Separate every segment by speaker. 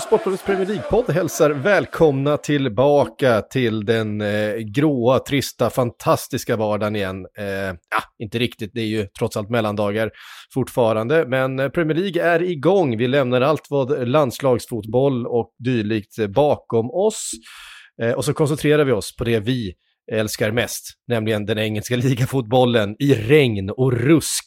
Speaker 1: Sportbladets Premier League-podd hälsar välkomna tillbaka till den eh, gråa, trista, fantastiska vardagen igen. Eh, ja, inte riktigt, det är ju trots allt mellandagar fortfarande, men eh, Premier League är igång. Vi lämnar allt vad landslagsfotboll och dylikt bakom oss. Eh, och så koncentrerar vi oss på det vi älskar mest, nämligen den engelska ligafotbollen i regn och rusk.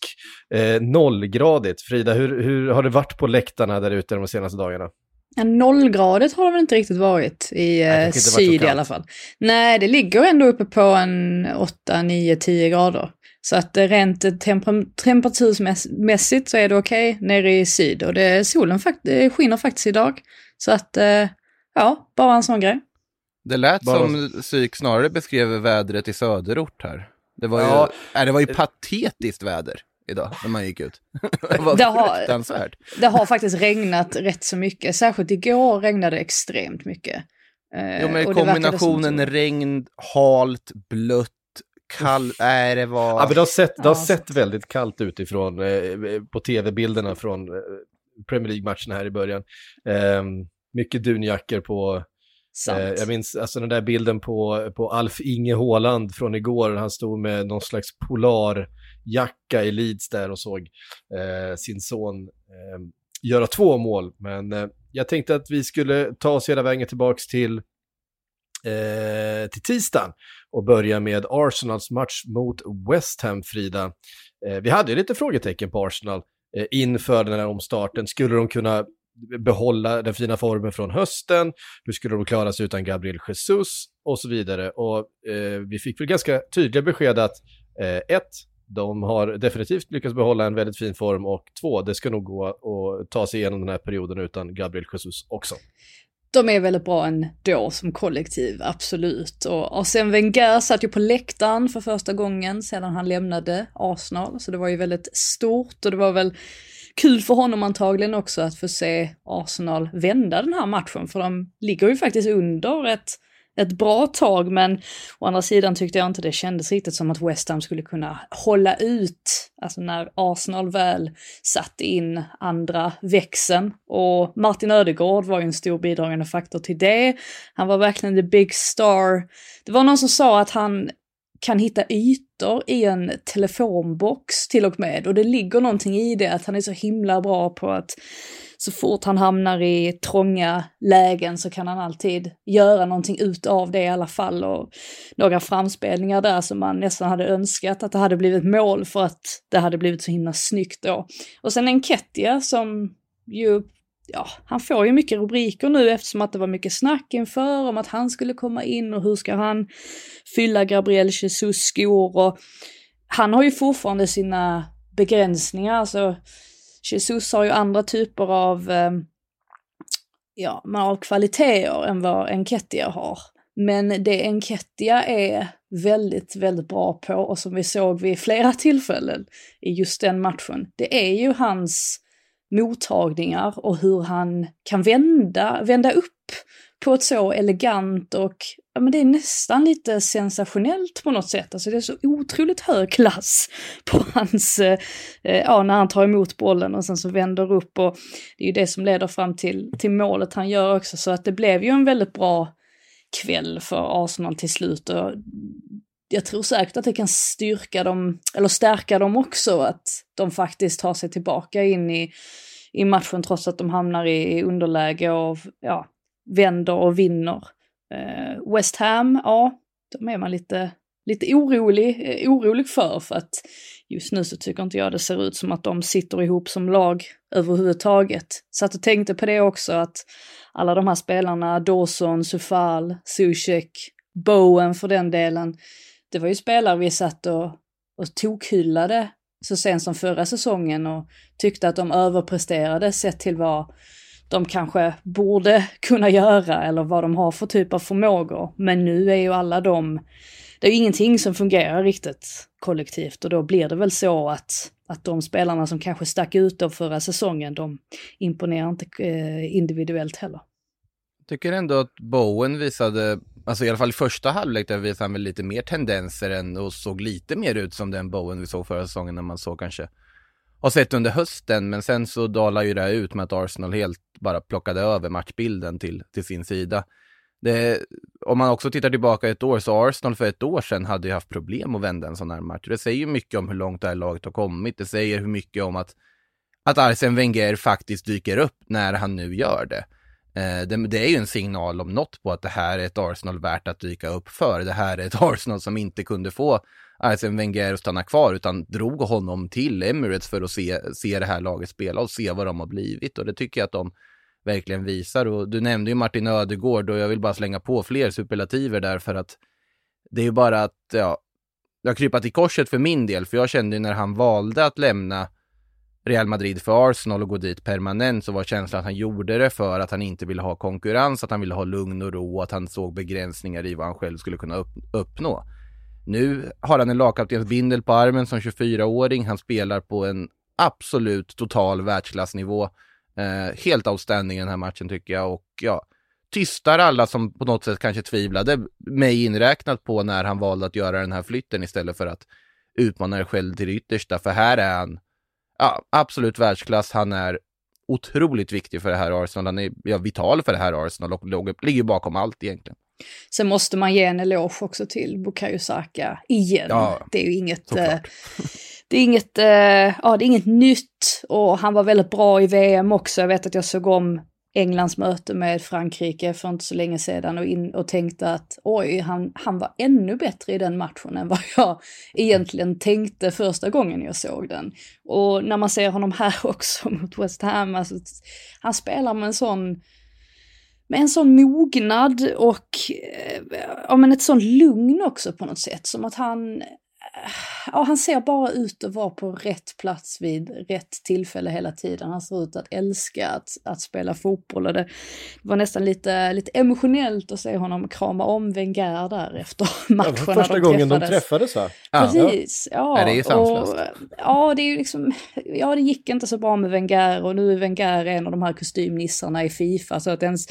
Speaker 1: Eh, nollgradigt. Frida, hur, hur har det varit på läktarna där ute de senaste dagarna?
Speaker 2: Ja, nollgradigt har det väl inte riktigt varit i
Speaker 1: Nej,
Speaker 2: eh,
Speaker 1: inte
Speaker 2: syd i alla fall. Nej, det ligger ändå uppe på en 8, 9, 10 grader. Så att eh, rent eh, temper- temperatursmässigt så är det okej nere i syd. Och det, solen fakt- eh, skiner faktiskt idag. Så att, ja, bara en sån grej.
Speaker 3: Det lät
Speaker 1: Bara-
Speaker 3: som psyk snarare beskrev vädret i söderort här. Det var ju,
Speaker 1: Ja.
Speaker 3: nej, det var ju patetiskt väder idag när man gick ut. det var
Speaker 2: Det har-. Det har faktiskt regnat rätt så mycket. Särskilt igår regnade det extremt mycket. Eh,
Speaker 3: Ja, men kombinationen regn, halt, blött, kall, nej det var...
Speaker 1: Ja, men det har sett, det har
Speaker 2: Ja,
Speaker 1: sett väldigt kallt ut ifrån, eh, på tv-bilderna från eh, Premier League-matcherna här i början. Eh, mycket dunjackor på, eh, jag minns alltså den där bilden på, på Alf Inge Haaland från igår, han stod med någon slags jacka i Leeds där och såg eh, sin son eh, göra två mål. Men eh, jag tänkte att vi skulle ta oss hela vägen tillbaks till eh, till tisdagen och börja med Arsenals match mot West Ham, Frida. Eh, vi hade ju lite frågetecken på Arsenal eh, inför den här omstarten. Skulle de kunna behålla den fina formen från hösten? Hur skulle de klara sig utan Gabriel Jesus? Och så vidare. Och eh, vi fick väl ganska tydliga besked att eh, ett, de har definitivt lyckats behålla en väldigt fin form och två, det ska nog gå att ta sig igenom den här perioden utan Gabriel Jesus också.
Speaker 2: De är väldigt bra ändå som kollektiv, absolut. Och Arsene Wenger satt ju på läktaren för första gången sedan han lämnade Arsenal, så det var ju väldigt stort och det var väl kul för honom antagligen också att få se Arsenal vända den här matchen, för de ligger ju faktiskt under ett, ett bra tag, men å andra sidan tyckte jag inte det kändes riktigt som att West Ham skulle kunna hålla ut, alltså när Arsenal väl satte in andra växeln. Och Martin Ödegård var ju en stor bidragande faktor till det. Han var verkligen the big star. Det var någon som sa att han kan hitta ytor i en telefonbox till och med. Och det ligger någonting i det, att han är så himla bra på att så fort han hamnar i trånga lägen så kan han alltid göra någonting utav det i alla fall. Och några framspelningar där som man nästan hade önskat att det hade blivit mål för att det hade blivit så himla snyggt då. Och sen Enketia som ju, ja, han får ju mycket rubriker nu eftersom att det var mycket snack inför om att han skulle komma in och hur ska han fylla Gabriel Jesus skor och han har ju fortfarande sina begränsningar, alltså Jesus har ju andra typer av, eh, ja, av kvaliteter än vad Enketia har. Men det Enketia är väldigt, väldigt bra på och som vi såg vid flera tillfällen i just den matchen, det är ju hans mottagningar och hur han kan vända, vända upp på ett så elegant och ja, men det är nästan lite sensationellt på något sätt. Alltså det är så otroligt hög klass på hans, eh, eh, ja när han tar emot bollen och sen så vänder upp och det är ju det som leder fram till, till målet han gör också. Så att det blev ju en väldigt bra kväll för Arsenal till slut och jag tror säkert att det kan styrka dem, eller stärka dem också, att de faktiskt tar sig tillbaka in i, i matchen trots att de hamnar i underläge och ja, vänder och vinner. Eh, West Ham, ja, de är man lite, lite orolig, eh, orolig för, för att just nu så tycker inte jag det ser ut som att de sitter ihop som lag överhuvudtaget. Så att jag tänkte på det också att alla de här spelarna, Dawson, Sufal, Zuzek, Bowen för den delen, det var ju spelare vi satt och, och tokhyllade så sent som förra säsongen och tyckte att de överpresterade sett till vad de kanske borde kunna göra eller vad de har för typ av förmågor. Men nu är ju alla de, det är ju ingenting som fungerar riktigt kollektivt och då blir det väl så att, att de spelarna som kanske stack ut av förra säsongen, de imponerar inte eh, individuellt heller.
Speaker 3: Tycker ändå att Bowen visade, alltså i alla fall i första halvlek där visade han väl lite mer tendenser än och såg lite mer ut som den Bowen vi såg förra säsongen när man såg kanske har sett under hösten, men sen så dalar ju det här ut med att Arsenal helt bara plockade över matchbilden till, till sin sida. Det, om man också tittar tillbaka ett år, så Arsenal för ett år sedan hade ju haft problem att vända en sån här match. Det säger ju mycket om hur långt det här laget har kommit. Det säger hur mycket om att, att Arsene Wenger faktiskt dyker upp när han nu gör det. Eh, det, det, är ju en signal om något på att det här är ett Arsenal värt att dyka upp för. Det här är ett Arsenal som inte kunde få Arsene Wenger att stanna kvar utan drog honom till Emirates för att se, se det här laget spela och se vad de har blivit. Och det tycker jag att de verkligen visar. Och du nämnde ju Martin Ödegård och jag vill bara slänga på fler superlativer där för att det är ju bara att, ja, det har krypat i korset för min del, för jag kände ju när han valde att lämna Real Madrid för Arsenal och gå dit permanent så var känslan att han gjorde det för att han inte ville ha konkurrens, att han ville ha lugn och ro och att han såg begränsningar i vad han själv skulle kunna upp, uppnå. Nu har han en lagkaptensbindel på armen som 24-åring. Han spelar på en absolut total världsklassnivå. Eh, helt outstanding i den här matchen tycker jag och ja, tystar alla som på något sätt kanske tvivlade, mig inräknat på när han valde att göra den här flytten istället för att utmana sig själv till det yttersta. För här är han ja, absolut världsklass. Han är otroligt viktig för det här Arsenal. Han är ja, vital för det här Arsenal och ligger bakom allt egentligen.
Speaker 2: Sen måste man ge en eloge också till Bukayo Saka igen. Ja, det är ju inget... Eh, det är inget, eh, ja, det är inget nytt och han var väldigt bra i VM också. Jag vet att jag såg om Englands möte med Frankrike för inte så länge sedan och, in, och tänkte att oj, han, han var ännu bättre i den matchen än vad jag egentligen tänkte första gången jag såg den. Och när man ser honom här också mot West Ham, alltså, han spelar med en sån med en sån mognad och eh, ja, men ett sånt lugn också på något sätt. Som att han, ja, han ser bara ut att vara på rätt plats vid rätt tillfälle hela tiden. Han ser ut att älska att, att spela fotboll och det var nästan lite, lite emotionellt att se honom krama om Wenger där efter matcherna ja,
Speaker 1: första de gången träffades. de träffades va?
Speaker 2: Precis, ja.
Speaker 3: ja. det är ju sanslöst.
Speaker 2: Ja, det är ju liksom, ja det gick inte så bra med Wenger och nu är Wenger en av de här kostymnissarna i Fifa så att ens,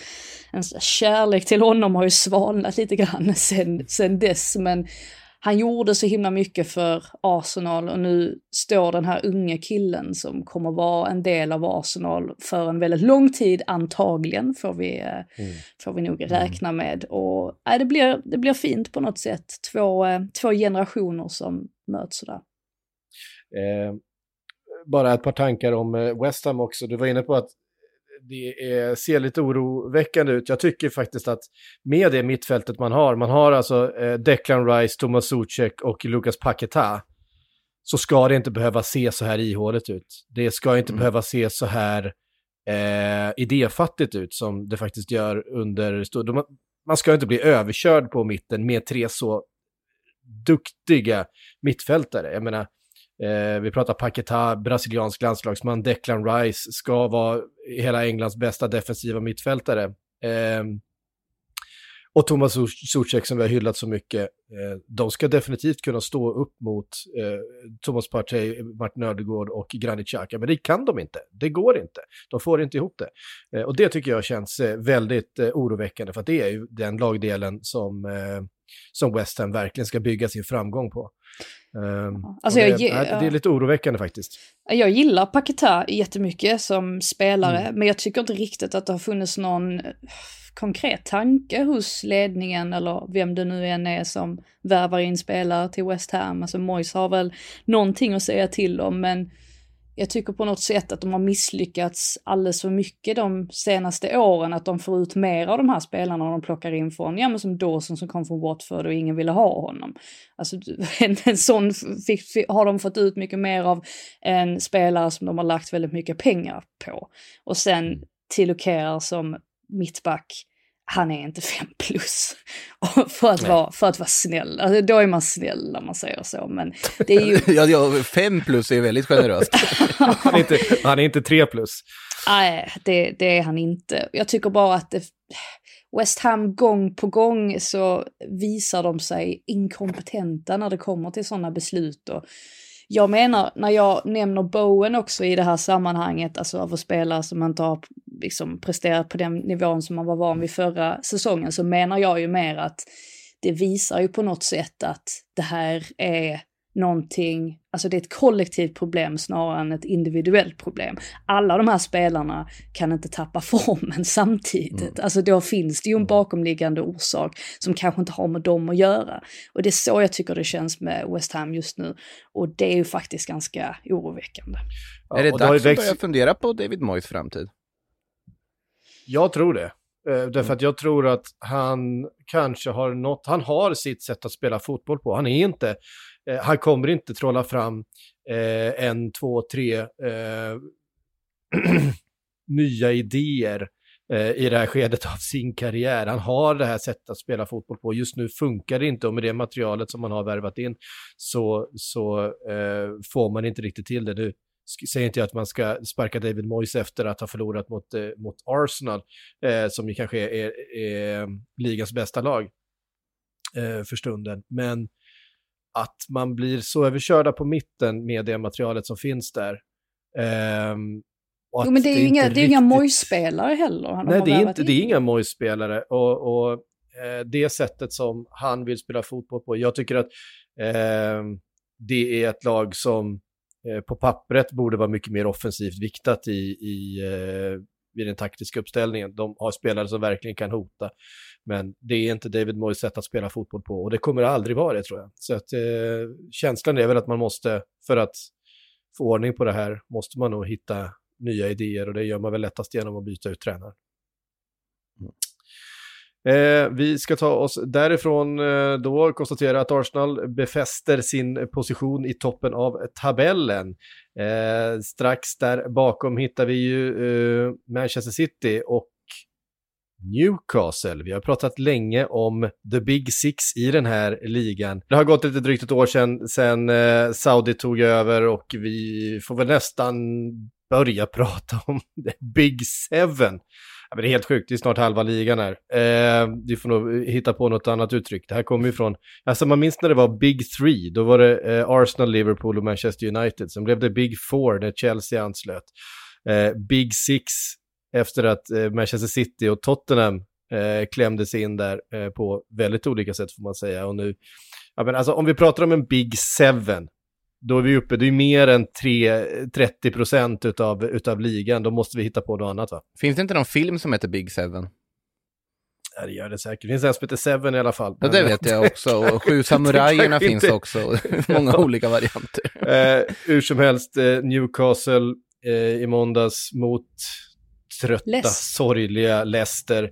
Speaker 2: ens kärlek till honom har ju svalnat lite grann sen, sen dess men han gjorde så himla mycket för Arsenal och nu står den här unge killen som kommer vara en del av Arsenal för en väldigt lång tid antagligen får vi, eh, mm. får vi nog mm. räkna med. Och äh, det, blir, det blir fint på något sätt, två, eh, två generationer som möts sådär.
Speaker 1: Eh, bara ett par tankar om eh, West Ham också. Du var inne på att det är, ser lite oroväckande ut. Jag tycker faktiskt att med det mittfältet man har, man har alltså eh, Declan Rice, Thomas Zuzek och Lucas Paqueta, så ska det inte behöva se så här ihåligt ut. Det ska inte mm. behöva se så här eh, idéfattigt ut som det faktiskt gör under... Man ska inte bli överkörd på mitten med tre så duktiga mittfältare. Jag menar, Eh, vi pratar Paquetá, brasiliansk landslagsman, Declan Rice ska vara hela Englands bästa defensiva mittfältare. Eh, och Thomas Zuzek som vi har hyllat så mycket, eh, de ska definitivt kunna stå upp mot eh, Thomas Partey, Martin Ödegård och Granit Xhaka, men det kan de inte. Det går inte. De får inte ihop det. Eh, och det tycker jag känns eh, väldigt eh, oroväckande, för att det är ju den lagdelen som, eh, som West Ham verkligen ska bygga sin framgång på. Um, alltså det, jag, det är lite oroväckande faktiskt.
Speaker 2: Jag gillar Paketa jättemycket som spelare, mm. men jag tycker inte riktigt att det har funnits någon konkret tanke hos ledningen eller vem det nu än är som värvar in spelare till West Ham. Alltså Moise har väl någonting att säga till om, men jag tycker på något sätt att de har misslyckats alldeles för mycket de senaste åren, att de får ut mer av de här spelarna de plockar in från, ja men som Dawson som kom från Watford och ingen ville ha honom. Alltså en, en sån fick, har de fått ut mycket mer av en spelare som de har lagt väldigt mycket pengar på. Och sen till som mittback, han är inte fem plus. för, att vara, för att vara snäll. Alltså, då är man snäll när man säger så. Men det är ju...
Speaker 3: ja, ja, fem plus är väldigt generöst.
Speaker 1: han, är inte, han är inte tre plus.
Speaker 2: Nej, det, det är han inte. Jag tycker bara att det, West Ham gång på gång så visar de sig inkompetenta när det kommer till sådana beslut. Och jag menar, när jag nämner Bowen också i det här sammanhanget, alltså av spelare som inte har liksom presterat på den nivån som man var van vid förra säsongen, så menar jag ju mer att det visar ju på något sätt att det här är någonting, alltså det är ett kollektivt problem snarare än ett individuellt problem. Alla de här spelarna kan inte tappa formen samtidigt. Mm. Alltså då finns det ju en mm. bakomliggande orsak som kanske inte har med dem att göra. Och det är så jag tycker det känns med West Ham just nu. Och det är ju faktiskt ganska oroväckande.
Speaker 3: Ja, är det dags växt... att börja fundera på David Moyes framtid?
Speaker 1: Jag tror det. Uh, därför att jag tror att han kanske har något, han har sitt sätt att spela fotboll på. Han är inte Eh, han kommer inte trolla fram eh, en, två, tre eh, nya idéer eh, i det här skedet av sin karriär. Han har det här sättet att spela fotboll på. Just nu funkar det inte och med det materialet som man har värvat in så, så eh, får man inte riktigt till det. Nu säger inte jag att man ska sparka David Moyes efter att ha förlorat mot, eh, mot Arsenal, eh, som ju kanske är, är, är ligans bästa lag eh, för stunden. Men att man blir så överkörda på mitten med det materialet som finns där. Um,
Speaker 2: jo, men det är ju inga, riktigt... inga Mojs-spelare heller.
Speaker 1: Nej, det är, inte, det är inga Mojs-spelare. Och, och eh, det sättet som han vill spela fotboll på, jag tycker att eh, det är ett lag som eh, på pappret borde vara mycket mer offensivt viktat i, i, vid den taktiska uppställningen. De har spelare som verkligen kan hota. Men det är inte David Moyes sätt att spela fotboll på och det kommer aldrig vara det tror jag. Så att, eh, känslan är väl att man måste, för att få ordning på det här, måste man nog hitta nya idéer och det gör man väl lättast genom att byta ut tränaren. Mm. Eh, vi ska ta oss därifrån eh, då, konstatera att Arsenal befäster sin position i toppen av tabellen. Eh, strax där bakom hittar vi ju eh, Manchester City och Newcastle. Vi har pratat länge om the big six i den här ligan. Det har gått lite drygt ett år sedan, sedan eh, Saudi tog över och vi får väl nästan börja prata om the big seven. Ja, men det är helt sjukt, det är snart halva ligan här. Eh, du får nog eh, hitta på något annat uttryck. Det här kommer ju från, alltså man minns när det var Big Three, då var det eh, Arsenal, Liverpool och Manchester United. Sen blev det Big Four när Chelsea anslöt. Eh, Big Six efter att eh, Manchester City och Tottenham eh, klämdes in där eh, på väldigt olika sätt får man säga. Och nu, ja, men alltså, om vi pratar om en Big Seven, då är vi uppe, det är mer än 3, 30 procent utav, utav ligan, då måste vi hitta på något annat va?
Speaker 3: Finns det inte någon film som heter Big Seven?
Speaker 1: Ja, det gör det säkert. Det finns en som heter Seven i alla fall.
Speaker 3: Ja, det vet jag också. Och Sju samurajerna finns också. Många olika varianter.
Speaker 1: Eh, hur som helst, eh, Newcastle eh, i måndags mot trötta, Less. sorgliga Leicester.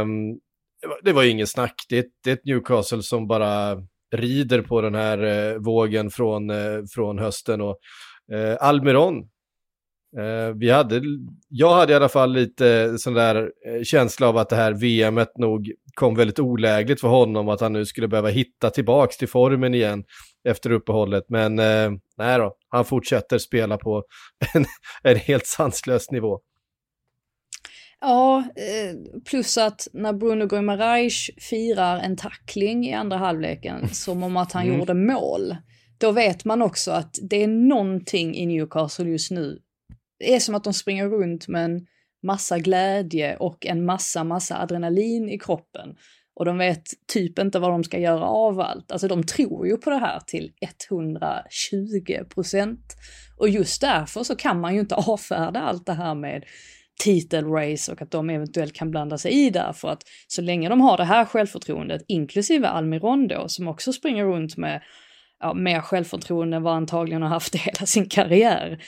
Speaker 1: Um, det var ju ingen snack. Det är, det är ett Newcastle som bara rider på den här eh, vågen från, eh, från hösten. Och uh, Almiron, vi hade, jag hade i alla fall lite sån där känsla av att det här VMet nog kom väldigt olägligt för honom, att han nu skulle behöva hitta tillbaks till formen igen efter uppehållet. Men nej då, han fortsätter spela på en, en helt sanslös nivå.
Speaker 2: Ja, eh, plus att när Bruno Guimaraes firar en tackling i andra halvleken som om att han mm. gjorde mål, då vet man också att det är någonting i Newcastle just nu. Det är som att de springer runt med en massa glädje och en massa, massa adrenalin i kroppen. Och de vet typ inte vad de ska göra av allt. Alltså de tror ju på det här till 120 procent. Och just därför så kan man ju inte avfärda allt det här med titelrace och att de eventuellt kan blanda sig i där för att så länge de har det här självförtroendet, inklusive Almiron då, som också springer runt med ja, mer självförtroende än vad antagligen har haft i hela sin karriär.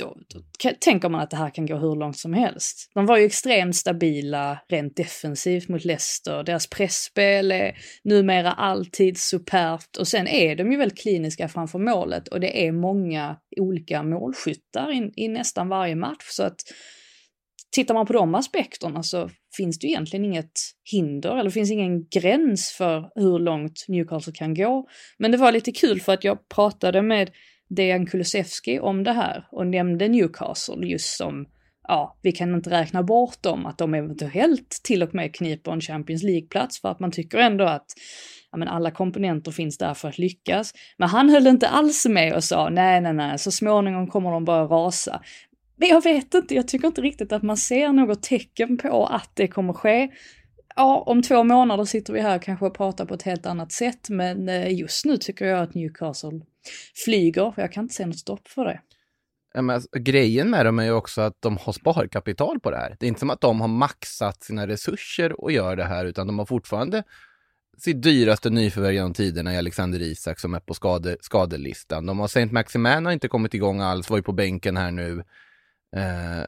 Speaker 2: Då, då tänker man att det här kan gå hur långt som helst. De var ju extremt stabila rent defensivt mot Leicester. Deras pressspel är numera alltid superbt och sen är de ju väldigt kliniska framför målet och det är många olika målskyttar i, i nästan varje match så att tittar man på de aspekterna så finns det ju egentligen inget hinder eller finns ingen gräns för hur långt Newcastle kan gå. Men det var lite kul för att jag pratade med Dejan Kulusevski om det här och nämnde Newcastle just som, ja, vi kan inte räkna bort dem, att de eventuellt till och med kniper en Champions League-plats för att man tycker ändå att ja, men alla komponenter finns där för att lyckas. Men han höll inte alls med och sa nej, nej, nej, så småningom kommer de bara rasa. Men jag vet inte, jag tycker inte riktigt att man ser något tecken på att det kommer ske. Ja, om två månader sitter vi här kanske och pratar på ett helt annat sätt, men eh, just nu tycker jag att Newcastle flyger. Jag kan inte se något stopp för det.
Speaker 3: Ja, men alltså, grejen med dem är ju också att de har sparkapital på det här. Det är inte som att de har maxat sina resurser och gör det här, utan de har fortfarande sitt dyraste nyförvärv genom tiderna i Alexander Isak som är på skade, skadelistan. De har Saint Maximan har inte kommit igång alls, var ju på bänken här nu. Eh,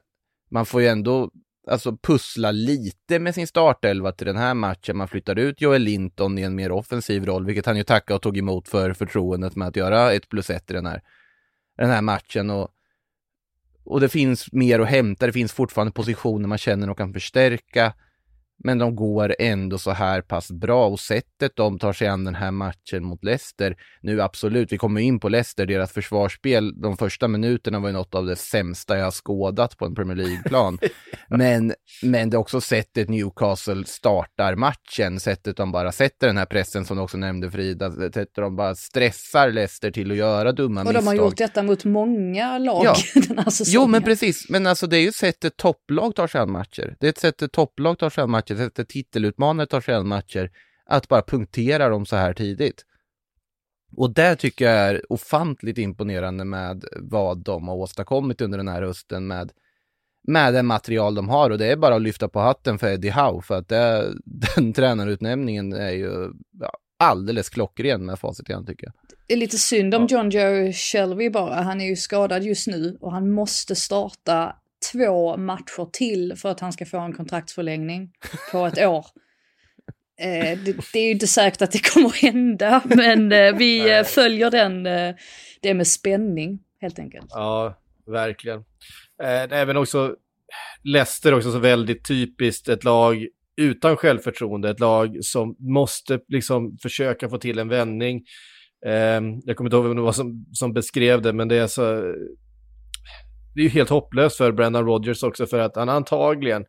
Speaker 3: man får ju ändå alltså, pussla lite med sin startelva till den här matchen. Man flyttar ut Joel Linton i en mer offensiv roll, vilket han ju tackade och tog emot för förtroendet med att göra ett plus ett i den här, den här matchen. Och, och det finns mer att hämta, det finns fortfarande positioner man känner och kan förstärka. Men de går ändå så här pass bra och sättet de tar sig an den här matchen mot Leicester. Nu absolut, vi kommer in på Leicester, deras försvarsspel de första minuterna var ju något av det sämsta jag skådat på en Premier League-plan. men, men det är också sättet Newcastle startar matchen, sättet de bara sätter den här pressen som du också nämnde Frida, sättet de bara stressar Leicester till att göra dumma misstag.
Speaker 2: Och de har gjort detta mot många lag ja. den här säsongen.
Speaker 3: Jo, men precis, men alltså det är ju sättet topplag tar sig an matcher. Det är ett sätt topplag tar sig an matcher matcher, sätter titelutmanare tar sig an matcher, att bara punktera dem så här tidigt. Och det tycker jag är ofantligt imponerande med vad de har åstadkommit under den här hösten med, med det material de har och det är bara att lyfta på hatten för Eddie Howe för att det, den tränarutnämningen är ju ja, alldeles klockren med facit igen tycker jag.
Speaker 2: Det är lite synd om John Joe Shelby bara, han är ju skadad just nu och han måste starta två matcher till för att han ska få en kontraktsförlängning på ett år. Eh, det, det, är ju inte säkert att det kommer hända, men eh, vi eh, följer den, eh, det med spänning helt enkelt.
Speaker 1: Ja, verkligen. Även också Leicester också så väldigt typiskt ett lag utan självförtroende, ett lag som måste liksom försöka få till en vändning. Eh, jag kommer inte ihåg vem det var som, som beskrev det, men det är så det är ju helt hopplöst för Brendan Rodgers också för att han antagligen,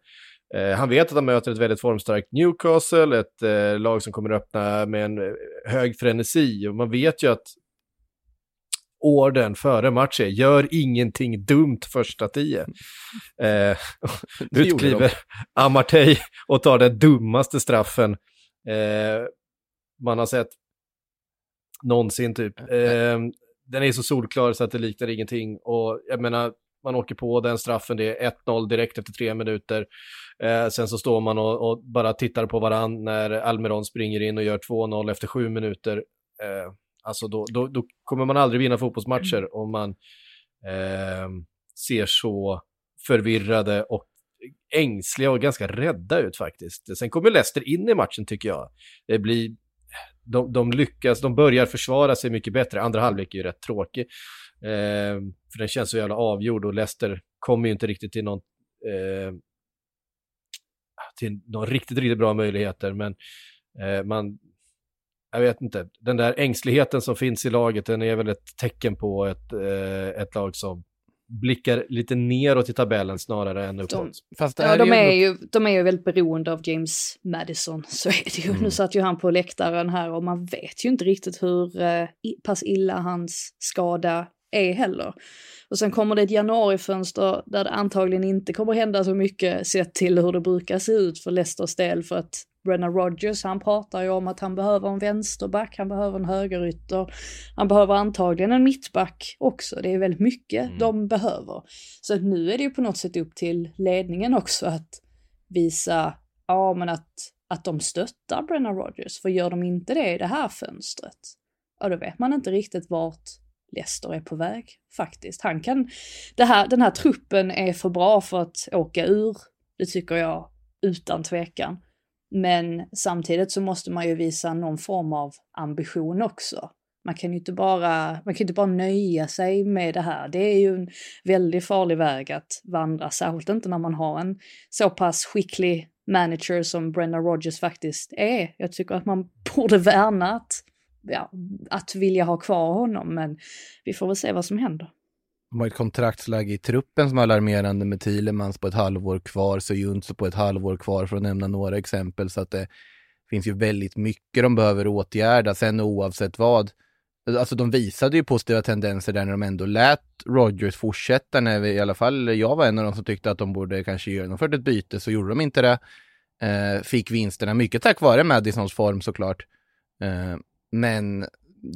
Speaker 1: eh, han vet att han möter ett väldigt formstarkt Newcastle, ett eh, lag som kommer att öppna med en eh, hög frenesi och man vet ju att orden före matchen, gör ingenting dumt första tio. Eh, ut kliver Amartey och tar den dummaste straffen eh, man har sett någonsin typ. Eh, den är så solklar så att det liknar ingenting och jag menar, man åker på den straffen, det är 1-0 direkt efter tre minuter. Eh, sen så står man och, och bara tittar på varandra när Almiron springer in och gör 2-0 efter sju minuter. Eh, alltså då, då, då, kommer man aldrig vinna fotbollsmatcher mm. om man eh, ser så förvirrade och ängsliga och ganska rädda ut faktiskt. Sen kommer Leicester in i matchen tycker jag. Det blir, de, de lyckas, de börjar försvara sig mycket bättre. Andra halvlek är ju rätt tråkig. Eh, för den känns så jävla avgjord och Leicester kommer ju inte riktigt till någon eh, till någon riktigt, riktigt bra möjligheter, men eh, man, jag vet inte, den där ängsligheten som finns i laget, den är väl ett tecken på ett, eh, ett lag som blickar lite neråt i tabellen snarare än uppåt.
Speaker 2: De, ja, de, är ju, de är ju väldigt beroende av James Madison, så är det ju. Mm. Nu satt ju han på läktaren här och man vet ju inte riktigt hur eh, pass illa hans skada är heller. Och sen kommer det ett januarifönster där det antagligen inte kommer hända så mycket sett till hur det brukar se ut för Leicesters del för att Brennan Rogers, han pratar ju om att han behöver en vänsterback, han behöver en högerytter, han behöver antagligen en mittback också. Det är väldigt mycket mm. de behöver. Så att nu är det ju på något sätt upp till ledningen också att visa, ja men att, att de stöttar Brennan Rogers, för gör de inte det i det här fönstret, ja då vet man inte riktigt vart Leicester är på väg faktiskt. Han kan, det här, den här truppen är för bra för att åka ur, det tycker jag utan tvekan. Men samtidigt så måste man ju visa någon form av ambition också. Man kan ju inte bara, man kan inte bara nöja sig med det här. Det är ju en väldigt farlig väg att vandra, särskilt inte när man har en så pass skicklig manager som Brenda Rogers faktiskt är. Jag tycker att man borde värna att, ja, att vilja ha kvar honom, men vi får väl se vad som händer.
Speaker 3: De har ett kontraktsläge i truppen som är alarmerande med Thielemans på ett halvår kvar, Sojuntsu på ett halvår kvar för att nämna några exempel. Så att det finns ju väldigt mycket de behöver åtgärda. Sen oavsett vad, alltså de visade ju positiva tendenser där när de ändå lät Rogers fortsätta. När vi, i alla fall jag var en av de som tyckte att de borde kanske genomfört ett byte, så gjorde de inte det. Eh, fick vinsterna, mycket tack vare Madisons form såklart. Eh, men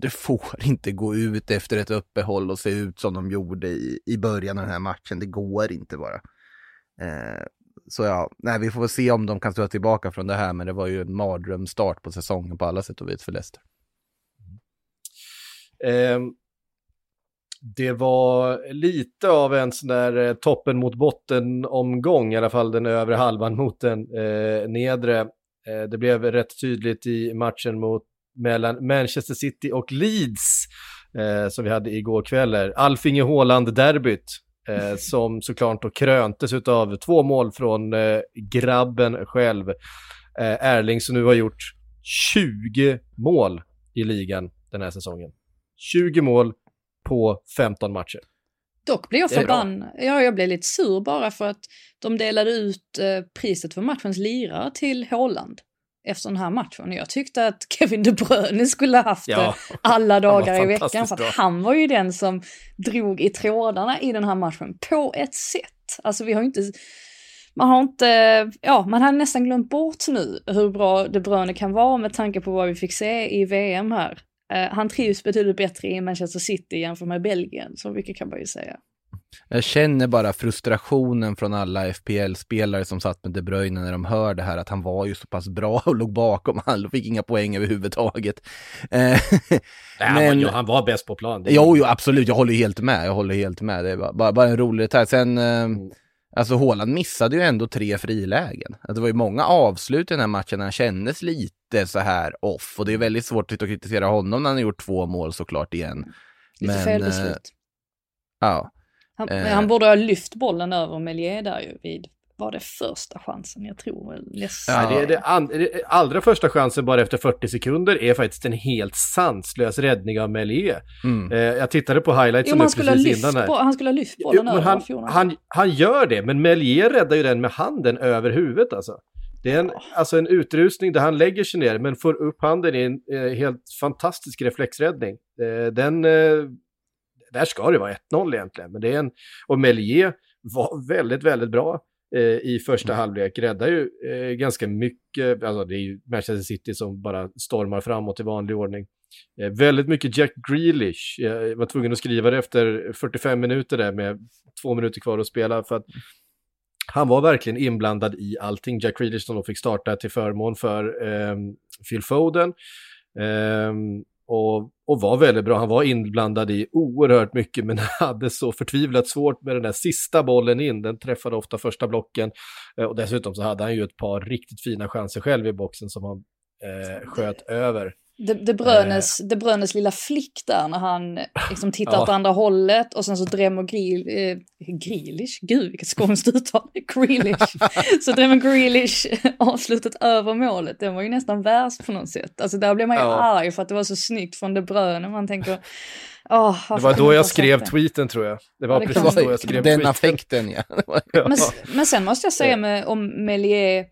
Speaker 3: det får inte gå ut efter ett uppehåll och se ut som de gjorde i, i början av den här matchen. Det går inte bara. Eh, så ja, nej, vi får väl se om de kan stå tillbaka från det här, men det var ju en mardrömsstart på säsongen på alla sätt och vis för Leicester.
Speaker 1: Eh, det var lite av en sån där eh, toppen mot botten omgång, i alla fall den övre halvan mot den eh, nedre. Eh, det blev rätt tydligt i matchen mot mellan Manchester City och Leeds eh, som vi hade igår kväll. Alfinge Haaland-derbyt eh, som såklart då kröntes av två mål från eh, grabben själv, eh, Erling, som nu har gjort 20 mål i ligan den här säsongen. 20 mål på 15 matcher.
Speaker 2: Dock blir jag förbannad. Ja, jag blev lite sur bara för att de delade ut eh, priset för matchens lirare till Håland efter den här matchen. Jag tyckte att Kevin De Bruyne skulle haft ja, det alla dagar i veckan. För att han var ju den som drog i trådarna i den här matchen på ett sätt. Alltså vi har ju inte man har inte, ja, man har nästan glömt bort nu hur bra De Bruyne kan vara med tanke på vad vi fick se i VM här. Uh, han trivs betydligt bättre i Manchester City jämfört med Belgien, så mycket kan man ju säga.
Speaker 3: Jag känner bara frustrationen från alla FPL-spelare som satt med De Bruyne när de hör det här att han var ju så pass bra och låg bakom all och fick inga poäng överhuvudtaget.
Speaker 1: Eh, Nej, men, han, var, han var bäst på plan.
Speaker 3: Jo, jo, absolut, jag håller helt med. Jag håller helt med. Det var bara, bara en rolig detalj. Sen, eh, mm. alltså Håland missade ju ändå tre frilägen. Alltså, det var ju många avslut i den här matchen när han kändes lite så här off. Och det är väldigt svårt att kritisera honom när han har gjort två mål såklart igen.
Speaker 2: Lite men, fel eh, beslut. Eh,
Speaker 3: ja.
Speaker 2: Han, eh. han borde ha lyft bollen över Melier där ju vid var det första chansen, jag tror. Yes.
Speaker 1: Ja, det, är det, and, det allra första chansen bara efter 40 sekunder är faktiskt en helt sanslös räddning av Melier. Mm. Eh, jag tittade på highlightsen
Speaker 2: jo, precis innan här. På, han skulle ha lyft bollen jo, över
Speaker 1: han, han, han, gör det, men Melier räddar ju den med handen över huvudet alltså. Det är en, oh. alltså en utrustning där han lägger sig ner men får upp handen i en eh, helt fantastisk reflexräddning. Eh, den, eh, där ska det vara 1-0 egentligen. Men det är en, och Melier var väldigt, väldigt bra eh, i första mm. halvlek. Räddar ju eh, ganska mycket, alltså det är ju Manchester City som bara stormar framåt i vanlig ordning. Eh, väldigt mycket Jack Grealish. Jag var tvungen att skriva det efter 45 minuter där med två minuter kvar att spela för att han var verkligen inblandad i allting. Jack Grealish som då fick starta till förmån för eh, Phil Foden. Um, och, och var väldigt bra. Han var inblandad i oerhört mycket men hade så förtvivlat svårt med den där sista bollen in. Den träffade ofta första blocken eh, och dessutom så hade han ju ett par riktigt fina chanser själv i boxen som han eh, sköt över.
Speaker 2: De, de, Brönes, eh. de Brönes lilla flick där när han liksom tittar ja. åt andra hållet och sen så drämmer Grill, eh, Grealish, gud vilket skånskt uttal, Grealish. så drämmer Grealish avslutet över målet, den var ju nästan värst på något sätt. Alltså där blev man ju ja. arg för att det var så snyggt från De Bruyne, man tänker
Speaker 1: Oh, det var då jag skrev det? tweeten tror jag. Det var ja, det precis då jag skrev
Speaker 3: Den tweeten. affekten ja.
Speaker 2: men, men sen måste jag säga med, om Melier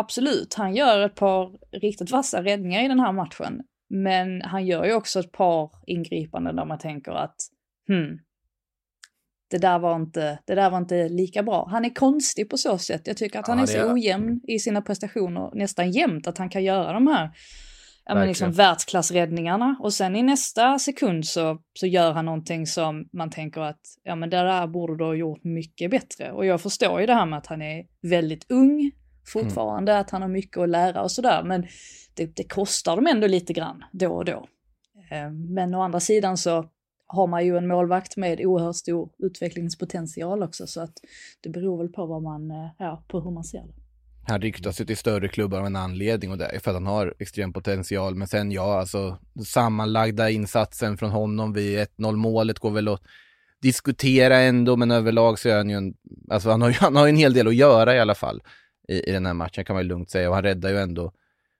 Speaker 2: absolut, han gör ett par riktigt vassa räddningar i den här matchen. Men han gör ju också ett par ingripanden där man tänker att, hmm, det där var inte, det där var inte lika bra. Han är konstig på så sätt. Jag tycker att han ja, är så är... ojämn i sina prestationer, nästan jämnt, att han kan göra de här ja, men liksom världsklassräddningarna. Och sen i nästa sekund så, så gör han någonting som man tänker att ja men det där borde du ha gjort mycket bättre. Och jag förstår ju det här med att han är väldigt ung, fortfarande, mm. att han har mycket att lära och sådär. Men det, det, kostar dem ändå lite grann då och då. Eh, men å andra sidan så har man ju en målvakt med oerhört stor utvecklingspotential också så att det beror väl på vad man, eh, ja, på hur man ser det.
Speaker 3: Han ryktas ju till större klubbar av en anledning och det är för att han har extrem potential. Men sen ja, alltså sammanlagda insatsen från honom vid 1-0 målet går väl att diskutera ändå, men överlag så är han ju en, alltså han har ju, han har en hel del att göra i alla fall i, i den här matchen kan man ju lugnt säga och han räddar ju ändå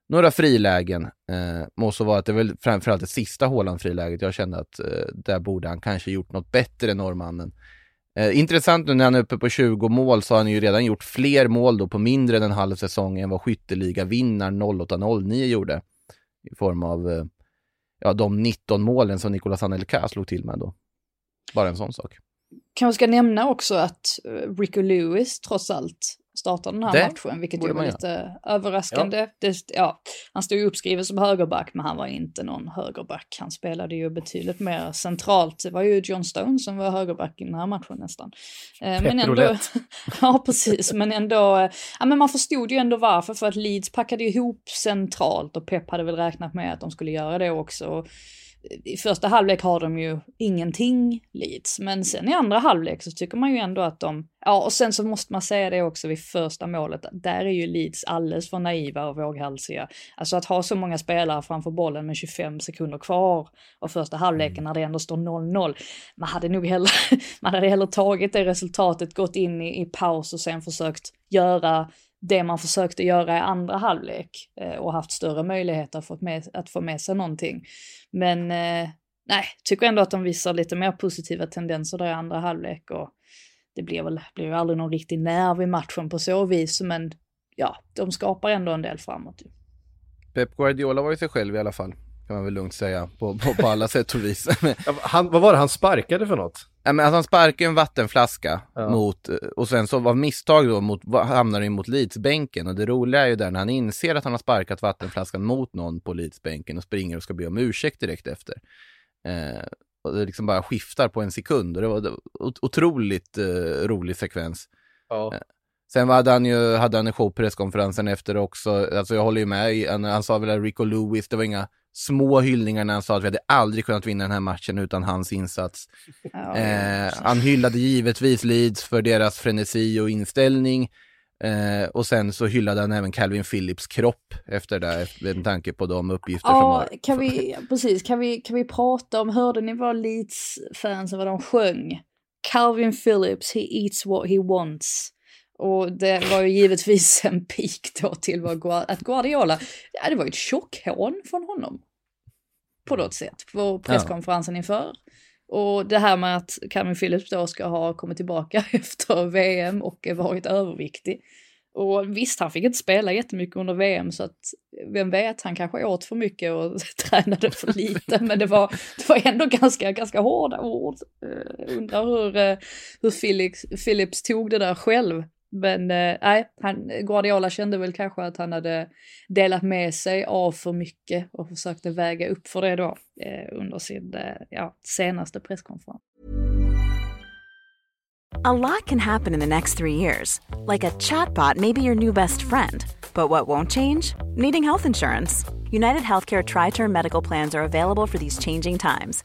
Speaker 3: några frilägen. Eh, må så vara att det är väl framförallt det sista Håland-friläget jag kände att eh, där borde han kanske gjort något bättre, norrmannen. Eh, intressant nu när han är uppe på 20 mål så har han ju redan gjort fler mål då på mindre än en halv säsong än vad skytteligavinnaren 08-09 gjorde. I form av eh, ja, de 19 målen som Nicolas Anelka slog till med då. Bara en sån sak.
Speaker 2: Kanske ska nämna också att eh, Rico Lewis trots allt startar den här
Speaker 3: Det
Speaker 2: matchen, vilket ju var lite överraskande. Ja. Det, ja, han stod ju uppskriven som högerback, men han var inte någon högerback. Han spelade ju betydligt mer centralt. Det var ju John Stone som var högerback i den här matchen nästan.
Speaker 1: Eh, men ändå,
Speaker 2: ja, precis, men ändå, eh, ja, men man förstod ju ändå varför, för att Leeds packade ihop centralt och Pep hade väl räknat med att de skulle göra det också i första halvlek har de ju ingenting Leeds, men sen i andra halvlek så tycker man ju ändå att de, ja och sen så måste man säga det också vid första målet, där är ju Leeds alldeles för naiva och våghalsiga. Alltså att ha så många spelare framför bollen med 25 sekunder kvar och första halvleken mm. när det ändå står 0-0, man hade nog hellre, man hade hellre tagit det resultatet, gått in i, i paus och sen försökt göra det man försökte göra i andra halvlek eh, och haft större möjligheter att få med, att få med sig någonting. Men eh, nej, tycker ändå att de visar lite mer positiva tendenser där i andra halvlek och det blir väl blir ju aldrig någon riktig nerv i matchen på så vis, men ja, de skapar ändå en del framåt.
Speaker 3: Pep Guardiola var ju sig själv i alla fall kan man väl lugnt säga, på, på, på alla sätt och vis.
Speaker 1: han, vad var det han sparkade för något?
Speaker 3: Ja, men alltså han sparkade en vattenflaska ja. mot, och sen så var misstag då mot, hamnar in mot Leedsbänken och det roliga är ju där när han inser att han har sparkat vattenflaskan mot någon på Leedsbänken och springer och ska be om ursäkt direkt efter. Eh, och det liksom bara skiftar på en sekund och det var, det var otroligt eh, rolig sekvens. Ja. Eh, Sen hade han ju hade han en show presskonferensen efter också. Alltså jag håller ju med. Han, han sa väl att Rico Lewis, det var inga små hyllningar när han sa att vi hade aldrig kunnat vinna den här matchen utan hans insats. Ja, eh, han hyllade givetvis Leeds för deras frenesi och inställning. Eh, och sen så hyllade han även Calvin Phillips kropp efter det, med tanke på de uppgifter ja, som har...
Speaker 2: Kan vi, precis, kan vi, kan vi prata om, hörde ni vad Leeds-fansen, vad de sjöng? Calvin Phillips, he eats what he wants. Och det var ju givetvis en pik då till vad att Guardiola, ja det var ju ett tjockhån från honom. På något sätt, på presskonferensen inför. Och det här med att Calvin Phillips då ska ha kommit tillbaka efter VM och varit överviktig. Och visst, han fick inte spela jättemycket under VM så att vem vet, han kanske åt för mycket och tränade för lite. men det var, det var ändå ganska, ganska hårda ord. Uh, undrar hur, uh, hur Phillips, Phillips tog det där själv. Men eh, nej, eh, Guardiola kände väl kanske att han hade delat med sig av för mycket och försökte väga upp för det då eh, under sin eh, ja, senaste presskonferens.
Speaker 4: A lot can happen in the next three years. Like a chatbot may be your new best friend. But what won't change? Needing health insurance. United Healthcare Tri Term Medical Plans are available for these changing times.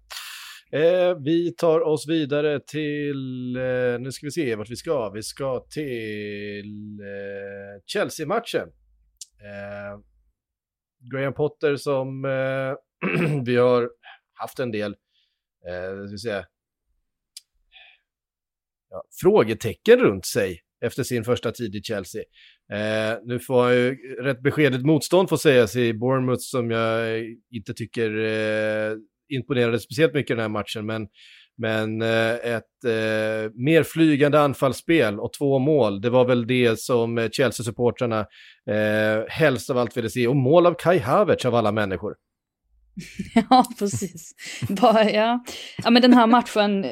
Speaker 1: Eh, vi tar oss vidare till, eh, nu ska vi se vart vi ska. Vi ska till eh, Chelsea-matchen. Eh, Graham Potter som eh, vi har haft en del, eh, ska vi säga, ja, frågetecken runt sig efter sin första tid i Chelsea. Eh, nu får han ju rätt beskedet motstånd får sägas i Bournemouth som jag inte tycker eh, imponerade speciellt mycket i den här matchen, men, men eh, ett eh, mer flygande anfallsspel och två mål, det var väl det som eh, Chelsea-supportrarna eh, helst av allt ville se. Och mål av Kai Havertz av alla människor.
Speaker 2: ja, precis. Bara, ja. ja, men den här matchen, eh,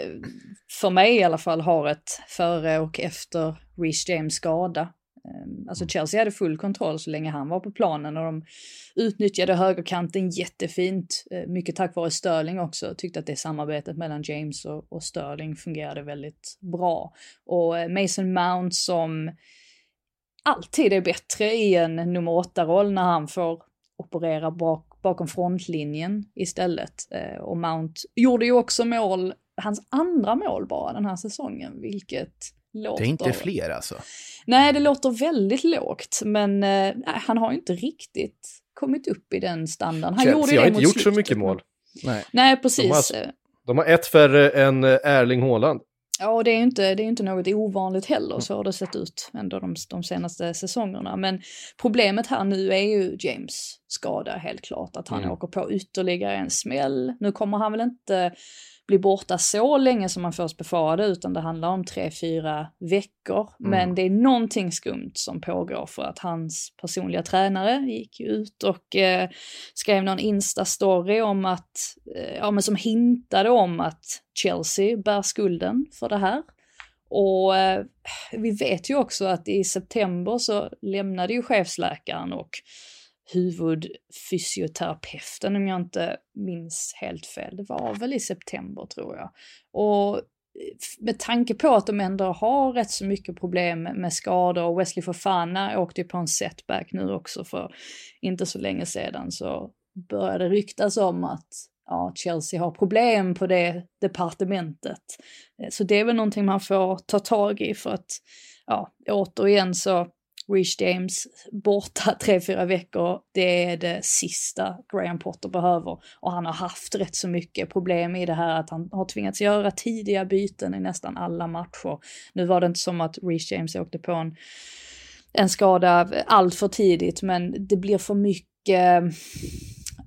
Speaker 2: för mig i alla fall, har ett före och efter Reece James skada. Ehm, alltså Chelsea hade full kontroll så länge han var på planen och de utnyttjade högerkanten jättefint. Eh, mycket tack vare Sterling också. Tyckte att det samarbetet mellan James och, och Sterling fungerade väldigt bra. Och eh, Mason Mount som alltid är bättre i en nummer åtta-roll när han får operera bak, bakom frontlinjen istället. Eh, och Mount gjorde ju också mål, hans andra mål bara den här säsongen, vilket låter...
Speaker 3: Det är inte fler alltså?
Speaker 2: Nej, det låter väldigt lågt, men eh, han har ju inte riktigt kommit upp i den standarden. Han
Speaker 1: Chelsea
Speaker 2: gjorde det
Speaker 1: har inte gjort så
Speaker 2: slutet,
Speaker 1: mycket
Speaker 2: men-
Speaker 1: mål.
Speaker 3: Nej.
Speaker 2: Nej, precis.
Speaker 1: De har- De har ett färre än eh, Erling Haaland.
Speaker 2: Ja, och det är ju inte, det är ju inte något ovanligt heller, så har det sett ut ändå de, de senaste säsongerna. Men problemet här nu är ju James skada helt klart, att han
Speaker 1: Mm.
Speaker 2: åker på ytterligare en smäll. Nu kommer han väl inte bli borta så länge som man först befarade, utan det handlar om tre, fyra veckor. Men det är någonting skumt som pågår för att hans personliga tränare gick ut och eh, skrev någon Insta-story om att, eh, ja men som hintade om att Chelsea bär skulden för det här. Och eh, vi vet ju också att i september så lämnade ju chefsläkaren och huvudfysioterapeuten om jag inte minns helt fel. Det var väl i september tror jag. Och eh, med tanke på att de ändå har rätt så mycket problem med skador och Wesley Fofana åkte ju på en setback nu också för inte så länge sedan så började ryktas om att ja, Chelsea har problem på det departementet. Eh, så det är väl någonting man får ta tag i för att, ja, återigen så Rich James borta tre, fyra veckor, det är det sista Graham Potter behöver. Och han har haft rätt så mycket problem i det här att han har tvingats göra tidiga byten i nästan alla matcher. Nu var det inte som att Rich James åkte på en, en skada allt för tidigt, men det blir för mycket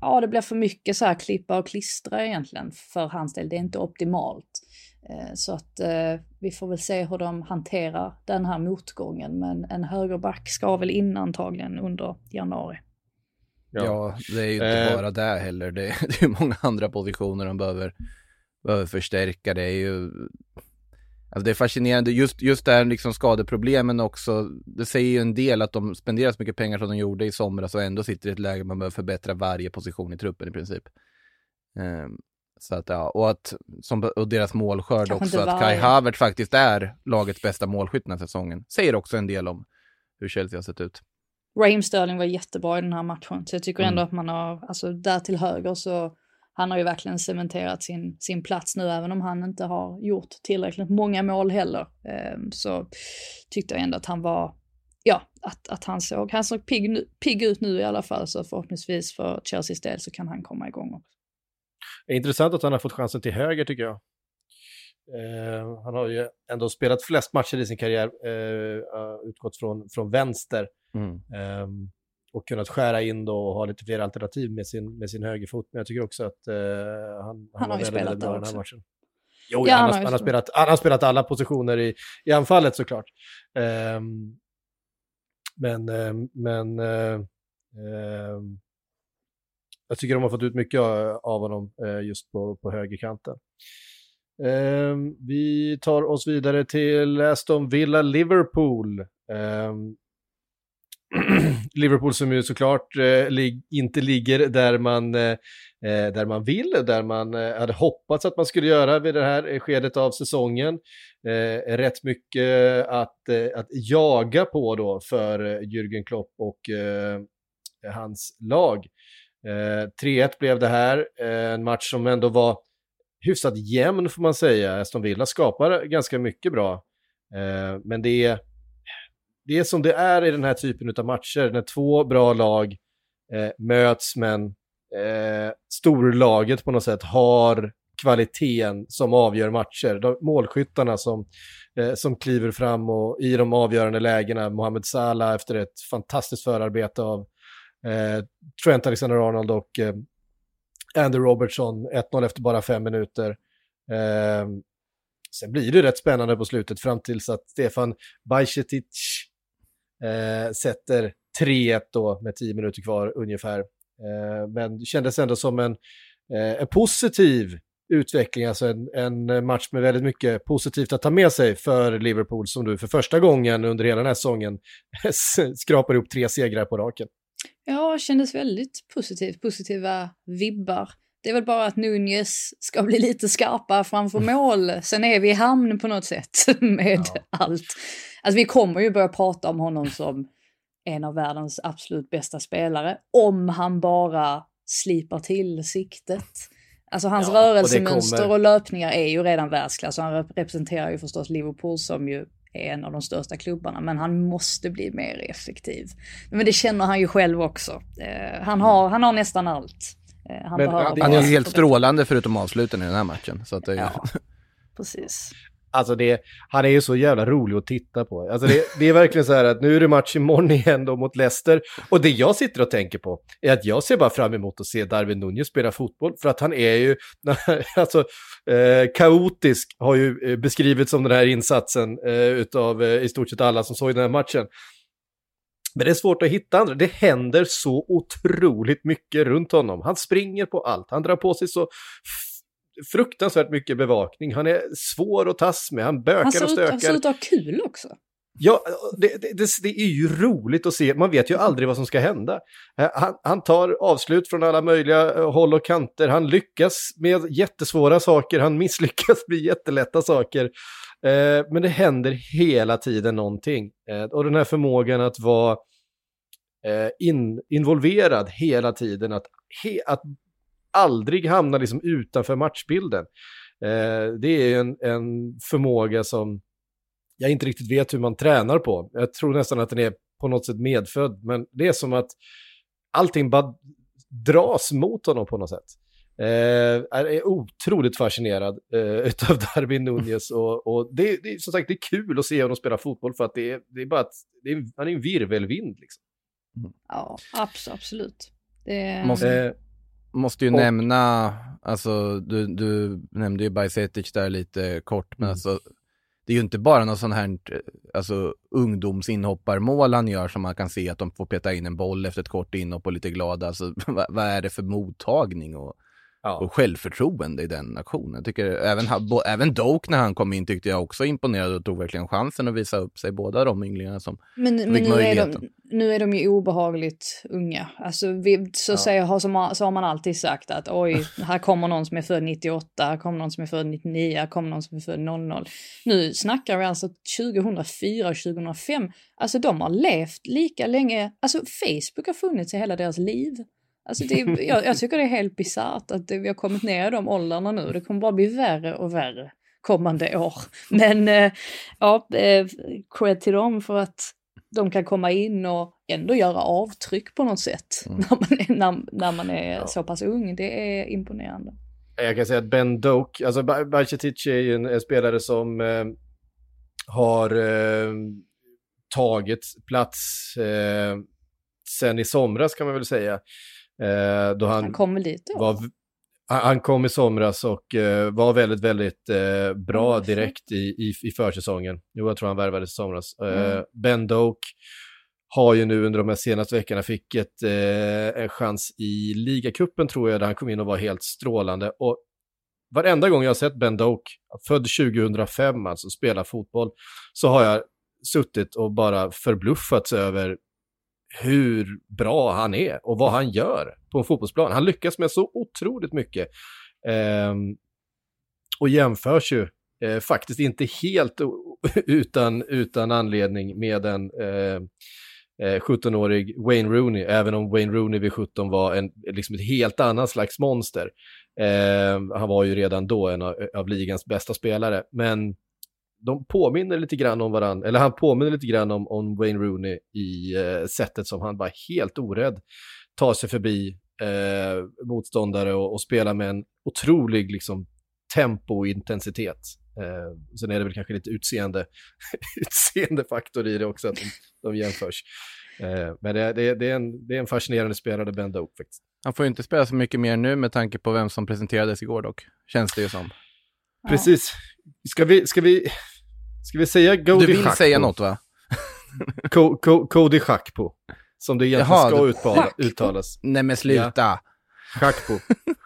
Speaker 2: ja, det blir för mycket så här klippa och klistra egentligen för hans del. Det är inte optimalt. Eh, Så att eh, vi får väl se hur de hanterar den här motgången. Men en högerback ska väl in antagligen under januari.
Speaker 3: Ja, det är ju inte
Speaker 1: Eh.
Speaker 3: bara där heller. Det, det är många andra positioner de behöver, behöver förstärka. Det är ju... Alltså det är fascinerande, just, just det här liksom skadeproblemen också. Det säger ju en del att de spenderar så mycket pengar som de gjorde i somras och ändå sitter i ett läge man behöver förbättra varje position i truppen i princip. Ehm, så att, ja, och, att, som, och deras målskörd
Speaker 2: Kanske
Speaker 3: också, att Kai
Speaker 2: varje.
Speaker 3: Havertz faktiskt är lagets bästa målskytt den här säsongen, säger också en del om hur Chelsea har sett ut.
Speaker 2: Raheem Sterling var jättebra i den här matchen. Så jag tycker ändå
Speaker 3: Mm.
Speaker 2: att man har, alltså där till höger så han har ju verkligen cementerat sin, sin plats nu, även om han inte har gjort tillräckligt många mål heller. Ehm, så tyckte jag ändå att han var, ja, att, att han såg, han såg pigg, pigg ut nu i alla fall, så förhoppningsvis för Chelseas del så kan han komma igång också.
Speaker 1: Det är intressant att han har fått chansen till höger tycker jag. Eh, han har ju ändå spelat flest matcher i sin karriär, eh, utgått från, från vänster. Ehm, och kunnat skära in då och ha lite fler alternativ med sin, med sin högerfot. Men jag tycker också att eh, han,
Speaker 2: Han har
Speaker 1: var
Speaker 2: ju spelat
Speaker 1: bra den här matchen. Jo,
Speaker 2: Ja,
Speaker 1: han,
Speaker 2: han
Speaker 1: har,
Speaker 2: har
Speaker 1: han, har
Speaker 2: spelat.
Speaker 1: spelat, han har spelat alla positioner i, i anfallet såklart. Ehm, men ehm, men eh, ehm, jag tycker de har fått ut mycket eh, av honom eh, just på, på högerkanten. Ehm, vi tar oss vidare till Aston Villa-Liverpool. Ehm, Liverpool som ju såklart eh, lig- inte ligger där man, eh, eh, där man vill, där man eh, hade hoppats att man skulle göra vid det här skedet av säsongen. Eh, rätt mycket att, att jaga på då för Jürgen Klopp och hans lag. Eh, 3-1 blev det här, eh, en match som ändå var hyfsat jämn får man säga. Aston Villa skapar ganska mycket bra. Eh, men det är, det är som det är i den här typen av matcher, när två bra lag eh, möts men eh, storlaget på något sätt har kvaliteten som avgör matcher. De, målskyttarna som, eh, som kliver fram och i de avgörande lägena, Mohamed Salah efter ett fantastiskt förarbete av Eh, Trent Alexander-Arnold och eh, Andy Robertson, 1-0 efter bara fem minuter. Eh, sen blir det rätt spännande på slutet fram tills att Stefan Bajcetic eh, sätter 3-1 då med 10 minuter kvar ungefär. Eh, men det kändes ändå som en, eh, en positiv utveckling, alltså en, en match med väldigt mycket positivt att ta med sig för Liverpool som du för första gången under hela den här säsongen skrapar ihop tre segrar på raken.
Speaker 2: Ja, kändes väldigt positivt, positiva vibbar. Det är väl bara att Nunez ska bli lite skarpare framför mål. Sen är vi i hamn på något sätt med ja. allt. Alltså vi kommer ju börja prata om honom som en av världens absolut bästa spelare. Om han bara slipar till siktet. Alltså hans ja, rörelsemönster och, kommer... och löpningar är ju redan världsklass och han representerar ju förstås Liverpool som ju är en av de största klubbarna, men han måste bli mer effektiv. Men det känner han ju själv också. Eh, han, har, han har nästan allt.
Speaker 3: Eh, han, men, han är ju helt strålande förutom avsluten i den här matchen. Så att det,
Speaker 2: ja, precis.
Speaker 1: Alltså det, han är ju så jävla rolig att titta på. Alltså det, det, är verkligen så här att nu är det match imorgon igen då mot Leicester. Och det jag sitter och tänker på är att jag ser bara fram emot att se Darwin Nunez spela fotboll. För att han är ju, alltså eh, kaotisk har ju eh, beskrivits som den här insatsen eh, utav eh, i stort sett alla som såg den här matchen. Men det är svårt att hitta andra. Det händer så otroligt mycket runt honom. Han springer på allt. Han drar på sig så fruktansvärt mycket bevakning. Han är svår att tas med. Han bökar han och stökar. Han
Speaker 2: ser ut att ha kul också.
Speaker 1: Ja, det, det, det, är ju roligt att se. Man vet ju aldrig vad som ska hända. Eh, han, han, tar avslut från alla möjliga eh, håll och kanter. Han lyckas med jättesvåra saker. Han misslyckas med jättelätta saker. Eh, men det händer hela tiden någonting. Eh, och den här förmågan att vara eh, in, involverad hela tiden, att, he, att aldrig hamna liksom utanför matchbilden. Eh, det är en, en förmåga som jag inte riktigt vet hur man tränar på. Jag tror nästan att den är på något sätt medfödd, men det är som att allting bara dras mot honom på något sätt. Eh, är otroligt fascinerad eh, utav Darwin Nunez och, och det, det, som sagt det är kul att se honom spela fotboll för att det är, det är bara att det är, han är en virvelvind liksom.
Speaker 2: Ja, absolut. Det...
Speaker 3: Måste, eh, måste ju och, nämna, alltså du, du nämnde ju Bajsetic där lite kort, men mm. alltså det är ju inte bara någon sån här alltså, ungdomsinhopparmål han gör som man kan se att de får peta in en boll efter ett kort inhopp och lite glada. Alltså, vad, vad är det för mottagning och ja. och självförtroende i den aktionen. Jag tycker även, även Doak när han kom in tyckte jag också imponerade och tog verkligen chansen att visa upp sig. Båda de ynglingarna som
Speaker 2: men, fick men nu möjligheten. Är de, nu är de ju obehagligt unga. Alltså, vi, så, ja. säger, har, så har man alltid sagt att oj, här kommer någon som är född 98, här kommer någon som är född 99, här kommer någon som är född 00. Nu snackar vi alltså 2004 och 2005. Alltså de har levt lika länge, alltså Facebook har funnits i hela deras liv. Alltså det, jag, jag tycker det är helt bisarrt att det, vi har kommit ner i de åldrarna nu. Det kommer bara bli värre och värre kommande år. Men eh, ja, eh, cred till dem för att de kan komma in och ändå göra avtryck på något sätt mm. när man är, när, när man är ja. så pass ung. Det är imponerande.
Speaker 1: Jag kan säga att Ben Doak, alltså Bajcetic är ju en, en, spelare som eh, har eh, tagit plats eh, sen i somras kan man väl säga.
Speaker 2: Eh, då han, han kom väl dit då?
Speaker 1: Var, han kom i somras och eh, var väldigt, väldigt eh, bra mm. direkt i, i, i försäsongen. Jo, jag tror han värvades i somras. Eh, mm. Ben Doak har ju nu under de här senaste veckorna fick ett, eh, en chans i ligacupen tror jag, där han kom in och var helt strålande. Och varenda gång jag har sett Ben Doak, född 2005 alltså, spela fotboll, så har jag suttit och bara förbluffats över hur bra han är och vad han gör på en fotbollsplan. Han lyckas med så otroligt mycket. Eh, och jämförs ju eh, faktiskt inte helt utan, utan anledning med en eh, eh 17-årig Wayne Rooney, även om Wayne Rooney vid 17 var en, liksom ett helt annat slags monster. Eh, han var ju redan då en av, av ligans bästa spelare, men de påminner lite grann om varandra, eller han påminner lite grann om, om Wayne Rooney i eh, sättet som han bara helt orädd tar sig förbi eh, motståndare och, och spelar med en otrolig liksom, tempo och intensitet. Eh, sen är det väl kanske lite utseende, utseendefaktor i det också, att de, de jämförs. Eh, men det, det, det, är en, det är en fascinerande spelare, Ben Doak faktiskt.
Speaker 3: Han får ju inte spela så mycket mer nu med tanke på vem som presenterades igår dock, känns det ju som.
Speaker 1: Precis. Ska vi, ska vi, ska vi säga Godi
Speaker 3: Du vill säga något va?
Speaker 1: Cody Schack på. som det egentligen
Speaker 3: Jaha,
Speaker 1: ska
Speaker 3: du-
Speaker 1: uttala, uttalas.
Speaker 3: Nej men sluta.
Speaker 1: Chakpo.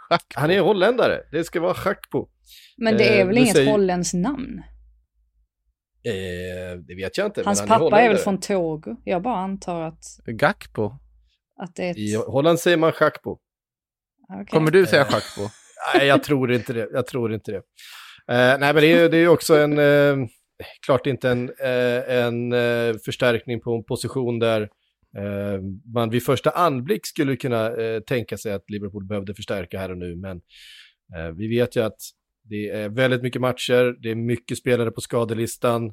Speaker 3: Schack.
Speaker 1: Han är holländare, det ska vara Chakpo.
Speaker 2: Men det är
Speaker 1: Eh,
Speaker 2: väl
Speaker 1: du
Speaker 2: inget
Speaker 1: säger-
Speaker 2: holländskt namn?
Speaker 1: Eh, det vet jag inte.
Speaker 2: Hans
Speaker 1: men han
Speaker 2: pappa är, väl
Speaker 1: holländare.
Speaker 2: från Togo? Jag bara antar att,
Speaker 3: Gakpo.
Speaker 2: att det är ett...
Speaker 1: I Holland säger man Chakpo.
Speaker 2: Okej.
Speaker 3: Kommer du säga
Speaker 1: Eh.
Speaker 3: Gakpo?
Speaker 1: Nej, jag tror inte det. Jag tror inte det. Eh, nej, men det är ju det är ju också en, eh, klart inte en, eh, en eh, förstärkning på en position där eh, man vid första anblick skulle kunna tänka sig att Liverpool behövde förstärka här och nu. Men vi vet ju att det är väldigt mycket matcher, det är mycket spelare på skadelistan.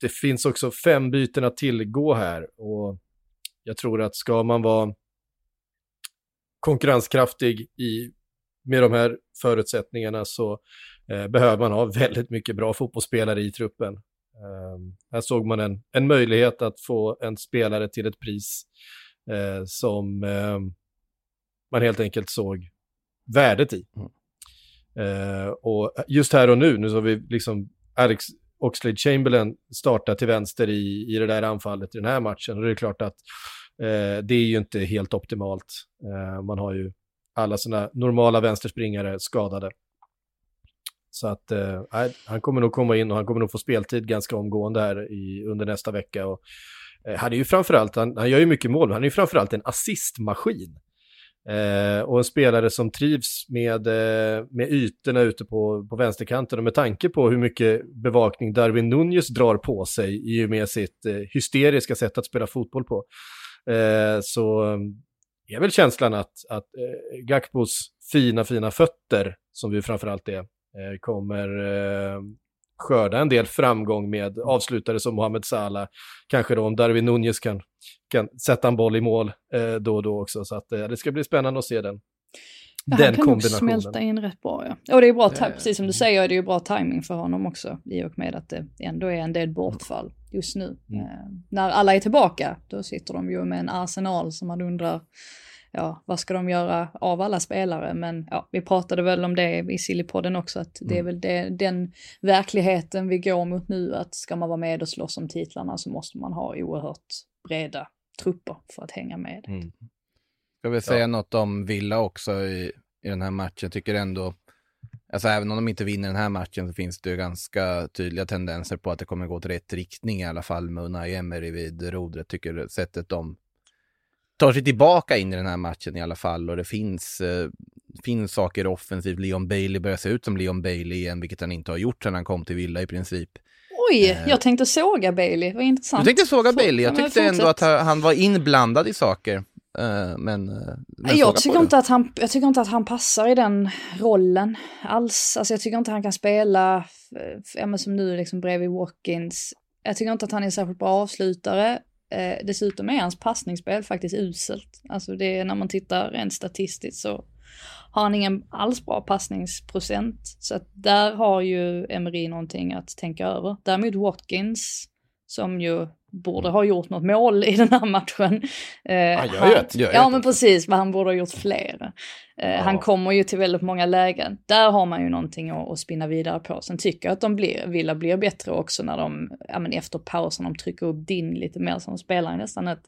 Speaker 1: Det finns också fem byten att tillgå här och jag tror att ska man vara konkurrenskraftig i, med de här förutsättningarna så eh, behöver man ha väldigt mycket bra fotbollsspelare i truppen. Eh, här såg man en, en möjlighet att få en spelare till ett pris eh, som eh, man helt enkelt såg värdet i.
Speaker 3: Mm.
Speaker 1: Eh, och just här och nu, nu så har vi liksom Alex Oxlade Chamberlain startar till vänster i, i det där anfallet i den här matchen. Och det är klart att eh, det är ju inte helt optimalt. Eh, man har ju alla sina normala vänsterspringare skadade. Så att eh, han kommer nog komma in och han kommer nog få speltid ganska omgående här i, under nästa vecka. Och, eh, han är ju framförallt, han, han gör ju mycket mål, men han är ju framförallt en assistmaskin. Eh, och en spelare som trivs med, eh, med ytorna ute på, på vänsterkanten och med tanke på hur mycket bevakning Darwin Nunez drar på sig i och med sitt eh, hysteriska sätt att spela fotboll på. Eh, så eh, är väl känslan att, att eh, Gakpos fina, fina fötter, som vi framförallt är, kommer eh, skörda en del framgång med avslutare som Mohamed Salah. Kanske då om Darwin Nunez kan, kan sätta en boll i mål eh, då och då också. Så att, eh, det ska bli spännande att se den,
Speaker 2: Ja,
Speaker 1: den
Speaker 2: han kan nog smälta in rätt bra ja. Och det är bra,
Speaker 3: Eh.
Speaker 2: precis som du säger, är det ju bra timing för honom också. I och med att det ändå är en del bortfall just nu.
Speaker 1: Mm.
Speaker 2: Eh, när alla är tillbaka, då sitter de ju med en arsenal som man undrar, ja, vad ska de göra av alla spelare? Men ja, vi pratade väl om det i Sillypodden också, att det är
Speaker 1: Mm.
Speaker 2: väl det, den verkligheten vi går mot nu, att ska man vara med och slåss om titlarna så måste man ha oerhört breda trupper för att hänga med.
Speaker 1: Mm.
Speaker 3: Ska vi säga något om Villa också i, i den här matchen. Jag tycker ändå, alltså även om de inte vinner den här matchen så finns det ju ganska tydliga tendenser på att det kommer gå åt rätt riktning i alla fall med Unai Emery vid rodret. Tycker sättet de tar sig tillbaka in i den här matchen i alla fall och det finns, eh, finns saker offensivt. Leon Bailey börjar se ut som Leon Bailey igen, vilket han inte har gjort sedan han kom till Villa i princip.
Speaker 2: Oj,
Speaker 3: Eh.
Speaker 2: jag tänkte såga Bailey, vad intressant.
Speaker 3: Du tänkte såga Bailey, jag tyckte ändå att han var inblandad i saker. Eh, Men, eh,
Speaker 2: Jag tycker,
Speaker 3: det.
Speaker 2: inte att han, jag tycker inte att han passar i den rollen alls. Alltså jag tycker inte han kan spela, eh, ja, som nu liksom bredvid Watkins. Jag tycker inte att han är särskilt bra avslutare. Eh, dessutom är hans passningsspel faktiskt uselt. Alltså det är när man tittar rent statistiskt så har han ingen alls bra passningsprocent. Så att där har ju Emery någonting att tänka över. Däremot Watkins, som ju borde ha gjort något mål i den här matchen. Eh,
Speaker 1: Han gör ju ett.
Speaker 3: Gör
Speaker 2: Ja
Speaker 3: ett.
Speaker 2: men precis, men han borde ha gjort fler. Eh, Han kommer ju till väldigt många lägen. Där har man ju någonting att, att spinna vidare på. Sen tycker jag att de blir, Villa blir bättre också när de, ja men efter pausen, de trycker upp din lite mer som spelar nästan ett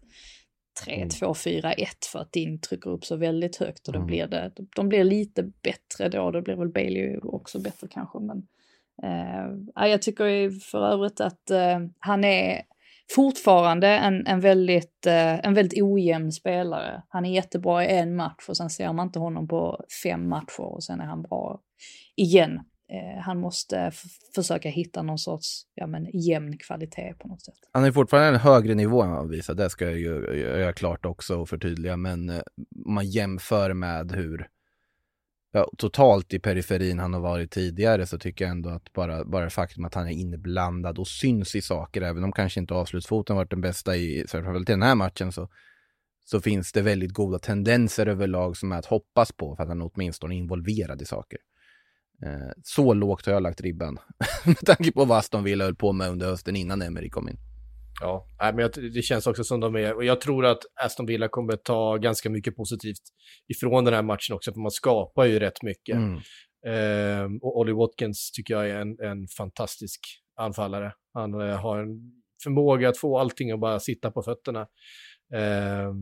Speaker 2: 3-2-4-1 för att din trycker upp så väldigt högt och då
Speaker 3: Mm.
Speaker 2: blir det, de blir lite bättre då, då blir väl Bailey också bättre kanske men eh, jag tycker för övrigt att eh, han är fortfarande en, en, väldigt, eh, en väldigt ojämn spelare. Han är jättebra i en match och sen ser man inte honom på fem matcher och sen är han bra igen. Eh, han måste f- försöka hitta någon sorts ja, men, jämn kvalitet på något sätt.
Speaker 3: Han är fortfarande en högre nivå än vad han visar, det ska jag ju göra klart också och förtydliga, men eh, om man jämför med hur ja, totalt i periferin han har varit tidigare så tycker jag ändå att bara, bara det faktum att han är inblandad och syns i saker, även om kanske inte avslutsfoten varit den bästa i, framförallt i den här matchen så, så finns det väldigt goda tendenser överlag som är att hoppas på för att han åtminstone är involverad i saker. Eh, så lågt har jag lagt ribban med tanke på vad Aston Villa höll på med under hösten innan Emery kom in.
Speaker 1: Ja, men jag, det känns också som de är, och jag tror att Aston Villa kommer ta ganska mycket positivt ifrån den här matchen också, för man skapar ju rätt mycket.
Speaker 3: Mm.
Speaker 1: Ehm, och Ollie Watkins tycker jag är en, en fantastisk anfallare. Han eh, har en förmåga att få allting att bara sitta på fötterna. Eh,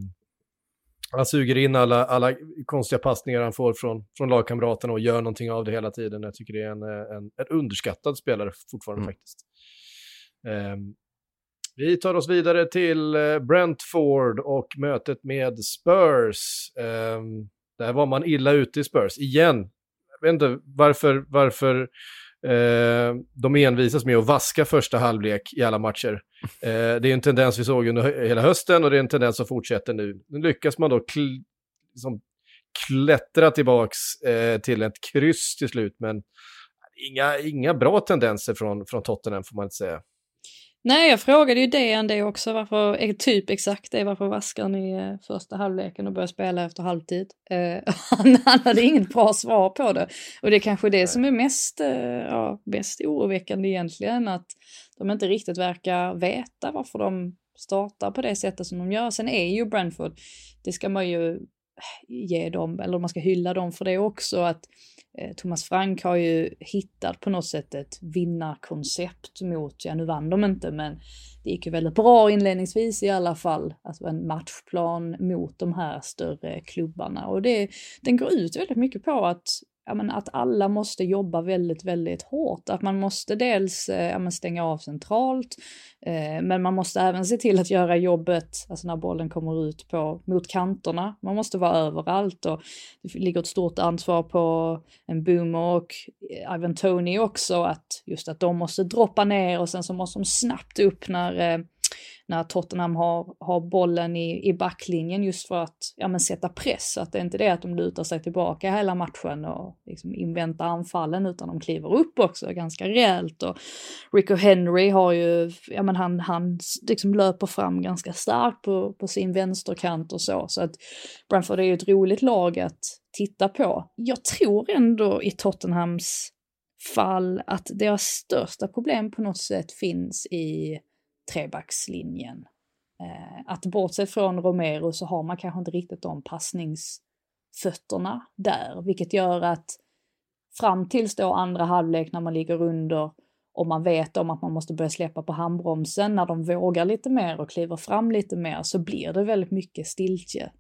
Speaker 1: han suger in alla, alla konstiga passningar han får från, från lagkamraterna och gör någonting av det hela tiden. Jag tycker det är en, en, en underskattad spelare fortfarande mm. faktiskt. Um, vi tar oss vidare till eh, Brentford och mötet med Spurs. Um, där var man illa ute i Spurs, igen. Jag vet inte varför, varför Eh, de envisas med att vaska första halvlek i alla matcher. Eh, det är en tendens vi såg under hela hösten och det är en tendens som fortsätter nu. Nu lyckas man då kl liksom klättra tillbaks eh, till ett kryss till slut, men inga, inga bra tendenser från, från Tottenham får man inte säga.
Speaker 2: Nej, jag frågade ju Dejan det också, varför, typ exakt det, varför vaskar ni eh, första halvleken och börjar spela efter halvtid? Eh, han, han hade inget bra svar på det. Och det är kanske det som är mest, eh, ja, mest oroväckande egentligen, att de inte riktigt verkar veta varför de startar på det sättet som de gör. Sen är ju Brentford, det ska man ju ge dem, eller man ska hylla dem för det också, att Eh, Eh, Thomas Frank har ju hittat på något sätt ett vinnarkoncept mot, ja nu vann de inte men det gick ju väldigt bra inledningsvis i alla fall, alltså en matchplan mot de här större klubbarna. Och det, den går ut väldigt mycket på att ja, men att alla måste jobba väldigt, väldigt hårt. Att man måste dels eh, ja, men stänga av centralt, eh, men man måste även se till att göra jobbet, alltså när bollen kommer ut på, mot kanterna. Man måste vara överallt och det ligger ett stort ansvar på en Boomer och eh, Ivan Tony också, att just att de måste droppa ner och sen så måste de snabbt upp när eh, när Tottenham har, har bollen i, i backlinjen just för att ja, men sätta press. Så att det är inte det att de lutar sig tillbaka hela matchen och liksom inväntar anfallen utan de kliver upp också ganska rejält. Och Rico Henry har ju, ja men han, han liksom löper fram ganska starkt på, på sin vänsterkant och så. Så att Brentford är ju ett roligt lag att titta på. Jag tror ändå i Tottenhams fall att deras största problem på något sätt finns i trebackslinjen. Eh, att bortsett från Romero så har man kanske inte riktigt de passningsfötterna där, vilket gör att fram tills då andra halvlek när man ligger under och man vet om att man måste börja släppa på handbromsen när de vågar lite mer och kliver fram lite mer så blir det väldigt mycket stiltje.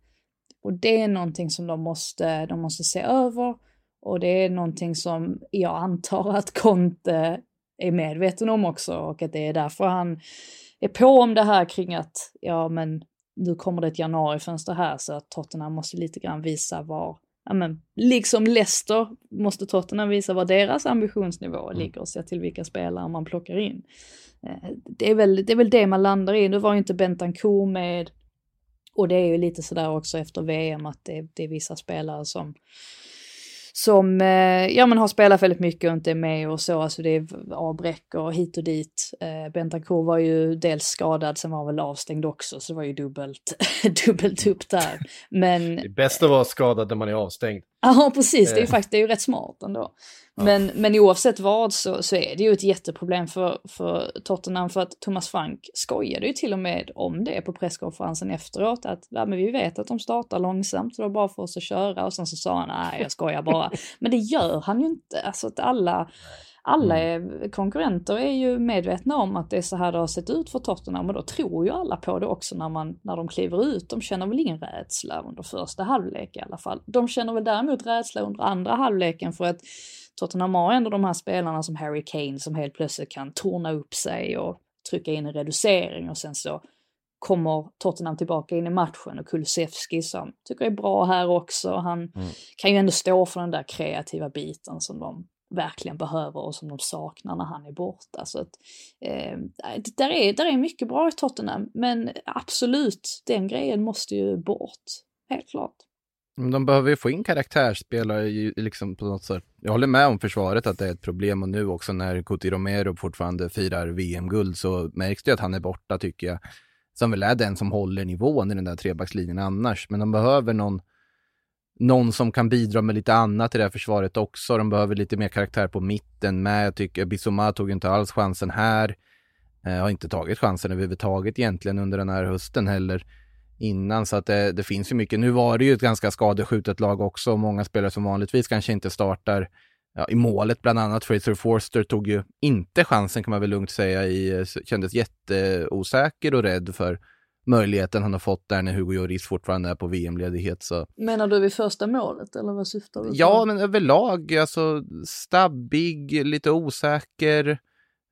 Speaker 2: Och det är någonting som de måste, de måste se över och det är någonting som jag antar att Conte är medveten om också och att det är därför han är på om det här kring att ja men nu kommer det ett januarifönster här så att Tottenham måste lite grann visa var, ja men liksom Leicester måste Tottenham visa var deras ambitionsnivå mm. ligger och se till vilka spelare man plockar in. Eh, det är väl det, är väl det man landar i, nu var ju inte Bentancourt med och det är ju lite sådär också efter VM att det, det är vissa spelare som som eh, ja, men har spelat väldigt mycket och inte är med och så, alltså det är avbräck och hit och dit. Eh, Bentancourt var ju dels skadad, sen var han väl avstängd också, så det var ju dubbelt, dubbelt upp där. Men...
Speaker 1: Det är bäst att vara skadad när man är avstängd.
Speaker 2: Ja, precis. Det är ju eh. faktiskt det är ju rätt smart ändå. Men, men oavsett vad så, så är det ju ett jätteproblem för, för Tottenham för att Thomas Frank skojade ju till och med om det på presskonferensen efteråt att ja, men vi vet att de startar långsamt så det var bara för oss att köra och sen så sa han nej jag skojar bara. men det gör han ju inte. Alltså att alla, alla är, konkurrenter är ju medvetna om att det är så här det har sett ut för Tottenham och då tror ju alla på det också när, man, när de kliver ut. De känner väl ingen rädsla under första halvlek i alla fall. De känner väl däremot rädsla under andra halvleken för att Tottenham har ändå de här spelarna som Harry Kane som helt plötsligt kan torna upp sig och trycka in en reducering och sen så kommer Tottenham tillbaka in i matchen och Kulusevski som tycker är bra här också. Han mm. kan ju ändå stå för den där kreativa biten som de verkligen behöver och som de saknar när han är borta. Så att, eh, där, är, där är mycket bra i Tottenham, men absolut, den grejen måste ju bort. Helt klart.
Speaker 3: De behöver ju få in karaktärsspelare liksom på något sätt. Jag håller med om försvaret att det är ett problem och nu också när Cuti Romero fortfarande firar VM-guld så märks det att han är borta tycker jag. Som väl är den som håller nivån i den där trebackslinjen annars. Men de behöver någon någon som kan bidra med lite annat i det här försvaret också. De behöver lite mer karaktär på mitten med. Jag tycker Bissoma tog inte alls chansen här. Jag har inte tagit chansen överhuvudtaget egentligen under den här hösten heller innan så att det, det, finns ju mycket. Nu var det ju ett ganska skadeskjutet lag också. Många spelare som vanligtvis kanske inte startar ja, i målet bland annat. Fraser Forster tog ju inte chansen kan man väl lugnt säga. I, kändes jätteosäker och rädd för möjligheten han har fått där när Hugo Lloris fortfarande är på VM-ledighet. Så.
Speaker 2: Menar du vid första målet eller vad syftar du på?
Speaker 3: Ja, men överlag alltså stabbig, lite osäker.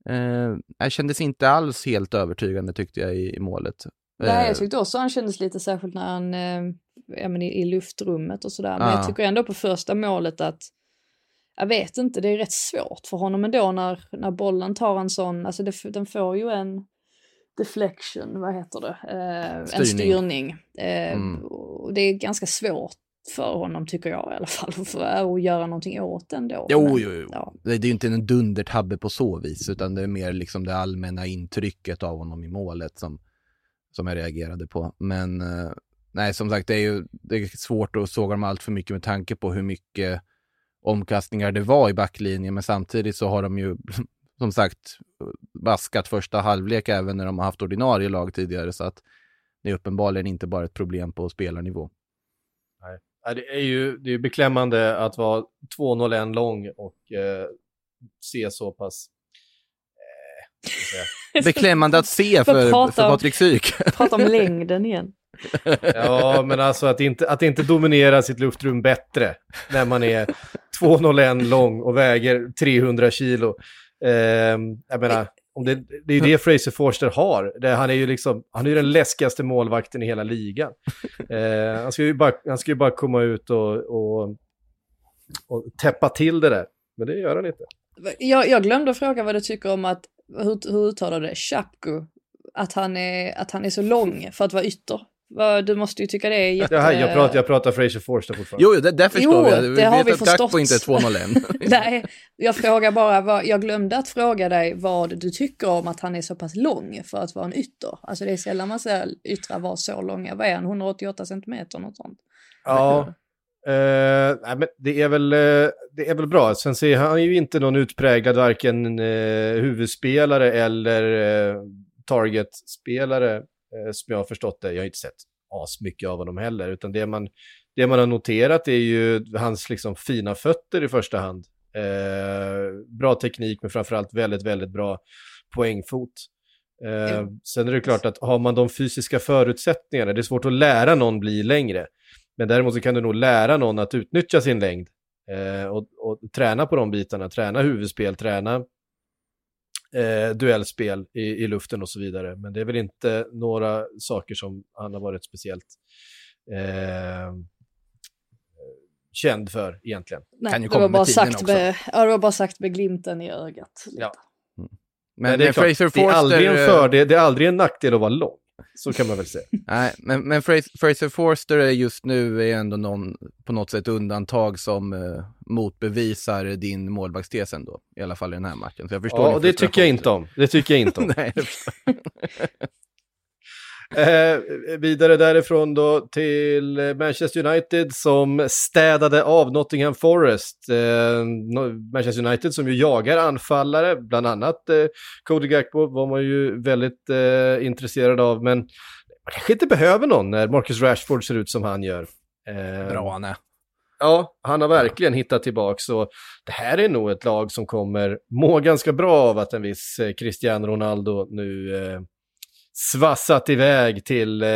Speaker 3: Eh, jag kändes inte alls helt övertygande tyckte jag i, i målet.
Speaker 2: Nej,
Speaker 3: Eh,
Speaker 2: jag tyckte också han kändes lite särskilt när han, eh, ja, men i, i luftrummet och sådär. Men
Speaker 3: Ja.
Speaker 2: jag tycker ändå på första målet att, jag vet inte, det är rätt svårt för honom ändå när, när bollen tar en sån, alltså det, den får ju en deflection, vad heter det, eh, en
Speaker 3: Styrning.
Speaker 2: styrning. Eh,
Speaker 3: Mm.
Speaker 2: och det är ganska svårt för honom tycker jag i alla fall, att göra någonting åt den då.
Speaker 3: Jo,
Speaker 2: Men,
Speaker 3: jo, jo.
Speaker 2: Ja.
Speaker 3: Det det är ju inte en dundertabbe på så vis, utan det är mer liksom det allmänna intrycket av honom i målet som, som jag reagerade på. Men eh, nej, som sagt, det är ju det är svårt att såga dem allt för mycket med tanke på hur mycket omkastningar det var i backlinjen, men samtidigt så har de ju som sagt vaskat första halvlek även när de har haft ordinarie lag tidigare, så att det är uppenbarligen inte bara ett problem på spelarnivå.
Speaker 1: Nej. det är ju det är beklämmande att vara 2-0-1 lång och eh, se så pass... Eh, ska jag säga.
Speaker 3: Beklämmande att se för,
Speaker 2: prata
Speaker 3: för
Speaker 2: om-
Speaker 3: Patrik Syk.
Speaker 2: Prata om längden igen.
Speaker 1: Ja, men alltså att inte, att inte dominera sitt luftrum bättre när man är 2,01 lång och väger 300 kilo. Eh, jag menar, om det, det är ju det Fraser Forster har. Det, han är ju liksom, han är ju den läskigaste målvakten i hela ligan. Eh, han, ska ju bara, han ska ju bara komma ut och, och, och täppa till det där. Men det gör han inte.
Speaker 2: Jag, jag glömde fråga vad du tycker om att, hur, hur uttalar du det, Chapko? Att han, är, att han är så lång för att vara ytter. Du måste ju tycka det är jätte...
Speaker 1: Det här, jag, pratar, jag pratar Fraser Forster fortfarande.
Speaker 3: Jo, det, där förstår
Speaker 2: Jo,
Speaker 3: vi. Vi
Speaker 2: det har
Speaker 3: vet
Speaker 2: vi
Speaker 3: att Gakpo
Speaker 2: förstått.
Speaker 3: inte är 201.
Speaker 2: Nej, jag frågar bara, vad, jag glömde att fråga dig vad du tycker om att han är så pass lång för att vara en ytter. Alltså det är sällan man ser yttrar vara så långa. Vad är han, 188 centimeter något sånt?
Speaker 1: Ja, eh, nej, men det är, väl, eh, det är väl bra. Sen ser han ju inte någon utpräglad varken eh, huvudspelare eller eh, targetspelare eh, som jag har förstått det. Jag har inte sett asmycket av honom heller, utan det man, det man har noterat är ju hans liksom, fina fötter i första hand. Eh, bra teknik, men framförallt väldigt, väldigt bra poängfot. Eh. Sen är det klart att har man de fysiska förutsättningarna, det är svårt att lära någon bli längre. Men däremot så kan du nog lära någon att utnyttja sin längd eh, och, och träna på de bitarna, träna huvudspel, träna eh, duellspel i, i luften och så vidare. Men det är väl inte några saker som han har varit speciellt eh, känd för egentligen.
Speaker 2: Nej,
Speaker 3: Kan ju
Speaker 2: det
Speaker 3: komma
Speaker 2: var,
Speaker 3: med
Speaker 2: bara
Speaker 3: tiden
Speaker 2: sagt
Speaker 3: också.
Speaker 2: med, ja, det var bara sagt med glimten i ögat.
Speaker 1: Ja.
Speaker 3: Men,
Speaker 1: det, är
Speaker 3: men
Speaker 1: klart,
Speaker 3: Fraser
Speaker 1: det är aldrig en fördel, det är aldrig en nackdel att vara lång. Så kan man väl säga.
Speaker 3: Nej, men, men Fraser, Forster är just nu är ändå någon, på något sätt undantag som eh, motbevisar din målvaktstes ändå. I alla fall i den här matchen. Så jag förstår
Speaker 1: Ja, och det tycker jag inte om. Det tycker jag inte om.
Speaker 3: Nej.
Speaker 1: Eh, vidare därifrån då till Manchester United som städade av Nottingham Forest. Eh, Manchester United som ju jagar anfallare, bland annat eh, Cody Gakpo var man ju väldigt eh, intresserad av, men man kanske inte behöver någon när Marcus Rashford ser ut som han gör. Eh,
Speaker 3: Bra han är.
Speaker 1: Ja, han har verkligen hittat tillbaka så det här är nog ett lag som kommer må ganska bra av att en viss eh, Cristiano Ronaldo nu eh, svassat iväg till eh,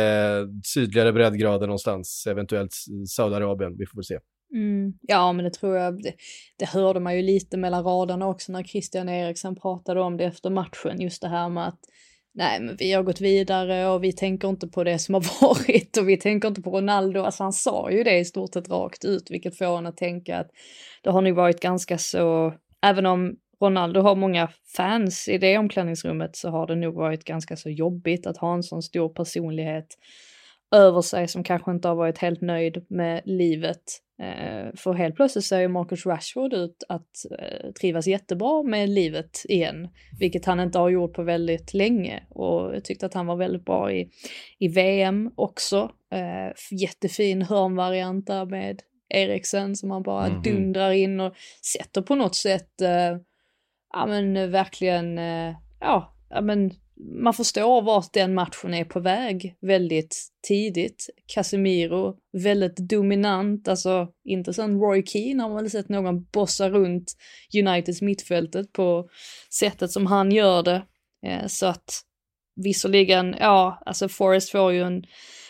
Speaker 1: sydligare breddgrader någonstans, eventuellt Saudiarabien, vi får väl se.
Speaker 2: Mm. Ja, men det tror jag, det, det hörde man ju lite mellan raderna också när Christian Eriksen pratade om det efter matchen, just det här med att nej, men vi har gått vidare och vi tänker inte på det som har varit och vi tänker inte på Ronaldo. Alltså han sa ju det i stort sett rakt ut, vilket får en att tänka att det har nog varit ganska så, även om Ronaldo har många fans i det omklädningsrummet så har det nog varit ganska så jobbigt att ha en sån stor personlighet över sig som kanske inte har varit helt nöjd med livet. Eh, för helt plötsligt ser ju Marcus Rashford ut att eh, trivas jättebra med livet igen, vilket han inte har gjort på väldigt länge. Och jag tyckte att han var väldigt bra i, i VM också. Eh, jättefin hörnvariant där med Eriksen som han bara
Speaker 3: Mhm.
Speaker 2: dundrar in och sätter på något sätt, eh, ja men eh, verkligen, eh, ja, ja men man förstår vart den matchen är på väg väldigt tidigt. Casemiro, väldigt dominant, alltså inte sen Roy Keane har man väl sett någon bossa runt Uniteds mittfältet på sättet som han gör det. Eh, så att visserligen, ja, alltså Forrest får ju en,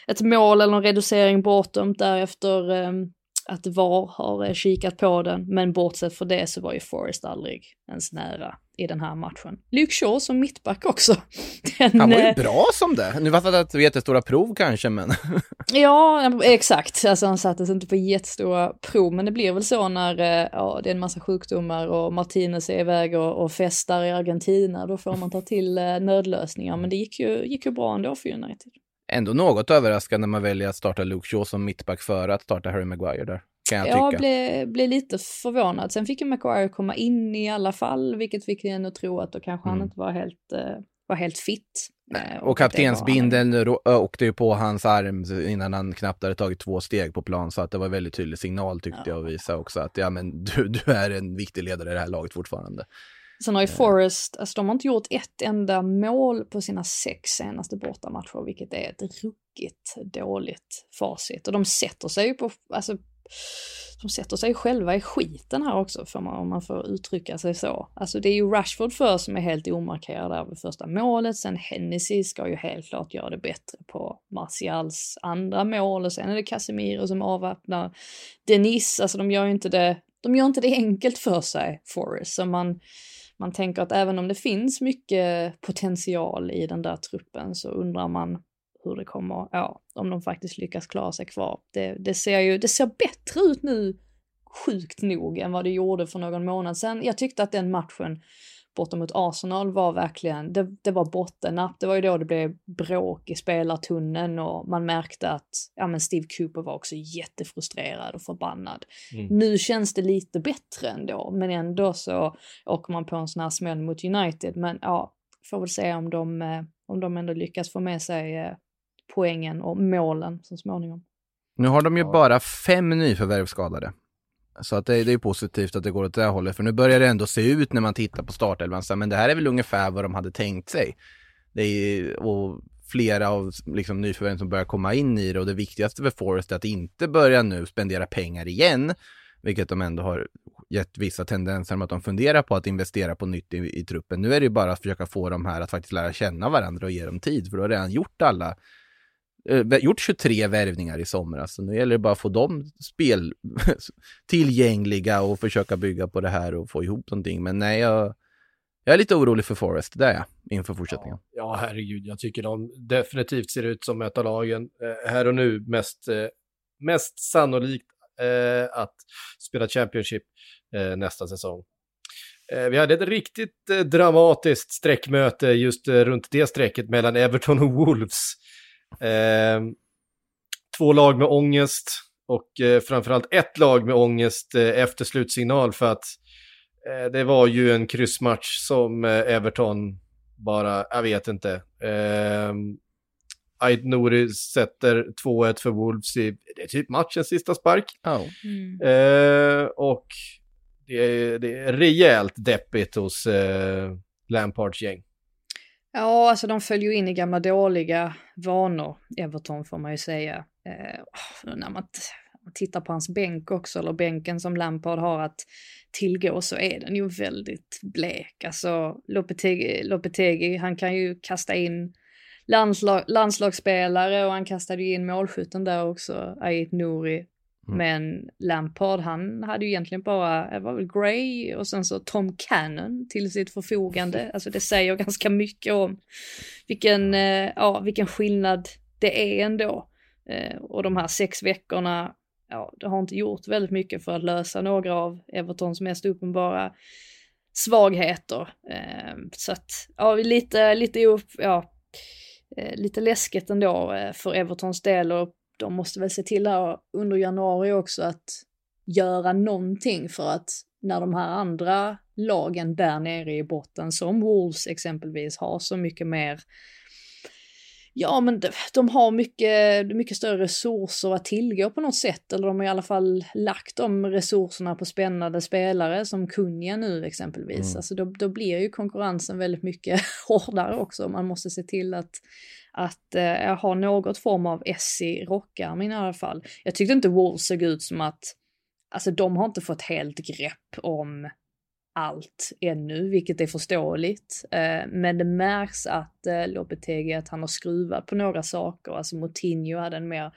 Speaker 2: ett mål eller en reducering bortom därefter um, att VAR har eh, kikat på den, men bortsett från det så var ju Forrest aldrig ens nära i den här matchen. Luke Shaw som mittback också.
Speaker 3: Den, han var ju eh, bra som det. Nu var det att jättestora prov kanske, men...
Speaker 2: ja, exakt. Alltså han sattes inte på jättestora prov, men det blir väl så när eh, ja, det är en massa sjukdomar och Martinez är iväg och, och festar i Argentina. Då får man ta till nödlösningar, men det gick ju, gick ju bra ändå för United
Speaker 3: ändå något överraskande när man väljer att starta Luke Shaw som mittback före att starta Harry Maguire där. Kan jag,
Speaker 2: jag blev, blev lite förvånad. Sen fick ju Maguire komma in i alla fall, vilket fick en att tro att då kanske mm. han inte var helt, uh, var helt fit.
Speaker 3: Nej, och, och kaptensbindeln åkte ju på hans arm innan han knappt hade tagit två steg på plan, så att det var väldigt tydlig signal tyckte ja. jag att visa också att ja, men du, du är en viktig ledare i det här laget fortfarande.
Speaker 2: Sen har ju Forest, alltså de har inte gjort ett enda mål på sina sex senaste bortamatcher, vilket är ett ruckigt dåligt facit. Och de sätter sig ju på, alltså, de sätter sig själva i skiten här också, för man, om man får uttrycka sig så. Alltså det är ju Rashford för som är helt omarkerad där vid första målet, sen Hennessy ska ju helt klart göra det bättre på Martials andra mål, och sen är det Casemiro som avväpnar Denis, alltså de gör ju inte det, de gör inte det enkelt för sig, Forest, så man man tänker att även om det finns mycket potential i den där truppen så undrar man hur det kommer, ja, om de faktiskt lyckas klara sig kvar. Det, det ser ju, det ser bättre ut nu, sjukt nog, än vad det gjorde för någon månad sedan. Jag tyckte att den matchen borta mot Arsenal var verkligen, det, det var bottennapp. Det var ju då det blev bråk i spelartunneln och man märkte att ja, men Steve Cooper var också jättefrustrerad och förbannad. Mm. Nu känns det lite bättre ändå, men ändå så åker man på en sån här smäll mot United. Men ja, får väl se om de, eh, om de ändå lyckas få med sig eh, poängen och målen så småningom.
Speaker 3: Nu har de ju bara fem nyförvärv skadade. Så att det, det är positivt att det går åt det hållet, för nu börjar det ändå se ut när man tittar på startelvan, men det här är väl ungefär vad de hade tänkt sig. Det är, och flera av liksom, nyförvärven som börjar komma in i det och det viktigaste för Forrest är att inte börja nu spendera pengar igen, vilket de ändå har gett vissa tendenser om att de funderar på att investera på nytt i, i truppen. Nu är det bara att försöka få de här att faktiskt lära känna varandra och ge dem tid, för du har redan gjort alla Eh, gjort 23 värvningar i somras. Så nu gäller det bara att få dem spel tillgängliga och försöka bygga på det här och få ihop någonting. Men nej, jag, jag är lite orolig för Forest, det är jag, inför fortsättningen.
Speaker 1: Ja, ja, herregud, jag tycker de definitivt ser ut som ett av lagen eh, här och nu mest, eh, mest sannolikt eh, att spela Championship eh, nästa säsong. Eh, vi hade ett riktigt eh, dramatiskt streckmöte just runt det strecket mellan Everton och Wolves. Eh, två lag med ångest och eh, framförallt ett lag med ångest eh, efter slutsignal för att eh, det var ju en kryssmatch som eh, Everton bara, jag vet inte. Eh, Ait Nouri sätter 2-1 för Wolves i, det är typ matchens sista spark.
Speaker 3: Oh.
Speaker 1: Mm. Eh, och det är, det är rejält deppigt hos eh, Lampards gäng.
Speaker 2: Ja, alltså de följer ju in i gamla dåliga vanor, Everton får man ju säga. Eh, när man tittar på hans bänk också, eller bänken som Lampard har att tillgå, så är den ju väldigt blek. Alltså Lopetegi, Lopetegi han kan ju kasta in landslag, landslagsspelare och han kastade ju in målskytten där också, Ait Nouri. Mm. Men Lampard, han hade ju egentligen bara, det var väl Gray och sen så Tom Cannon till sitt förfogande. Alltså det säger ganska mycket om vilken, eh, ja, vilken skillnad det är ändå. Eh, och de här sex veckorna, ja, det har inte gjort väldigt mycket för att lösa några av Evertons mest uppenbara svagheter. Eh, så att, ja, lite, lite, ja, lite läskigt ändå för Evertons del och de måste väl se till här under januari också att göra någonting för att när de här andra lagen där nere i botten som Wolves exempelvis har så mycket mer Ja, men de, de har mycket, mycket större resurser att tillgå på något sätt, eller de har i alla fall lagt de resurserna på spännande spelare som Kunja nu exempelvis. Mm. Alltså då, då blir ju konkurrensen väldigt mycket hårdare också. Man måste se till att, att eh, ha något form av S i rockarmen i alla fall. Jag tyckte inte Wolves såg ut som att, alltså de har inte fått helt grepp om allt ännu, vilket är förståeligt. Eh, men det märks att eh, Lopetegi, att han har skruvat på några saker. Alltså Moutinho hade en mer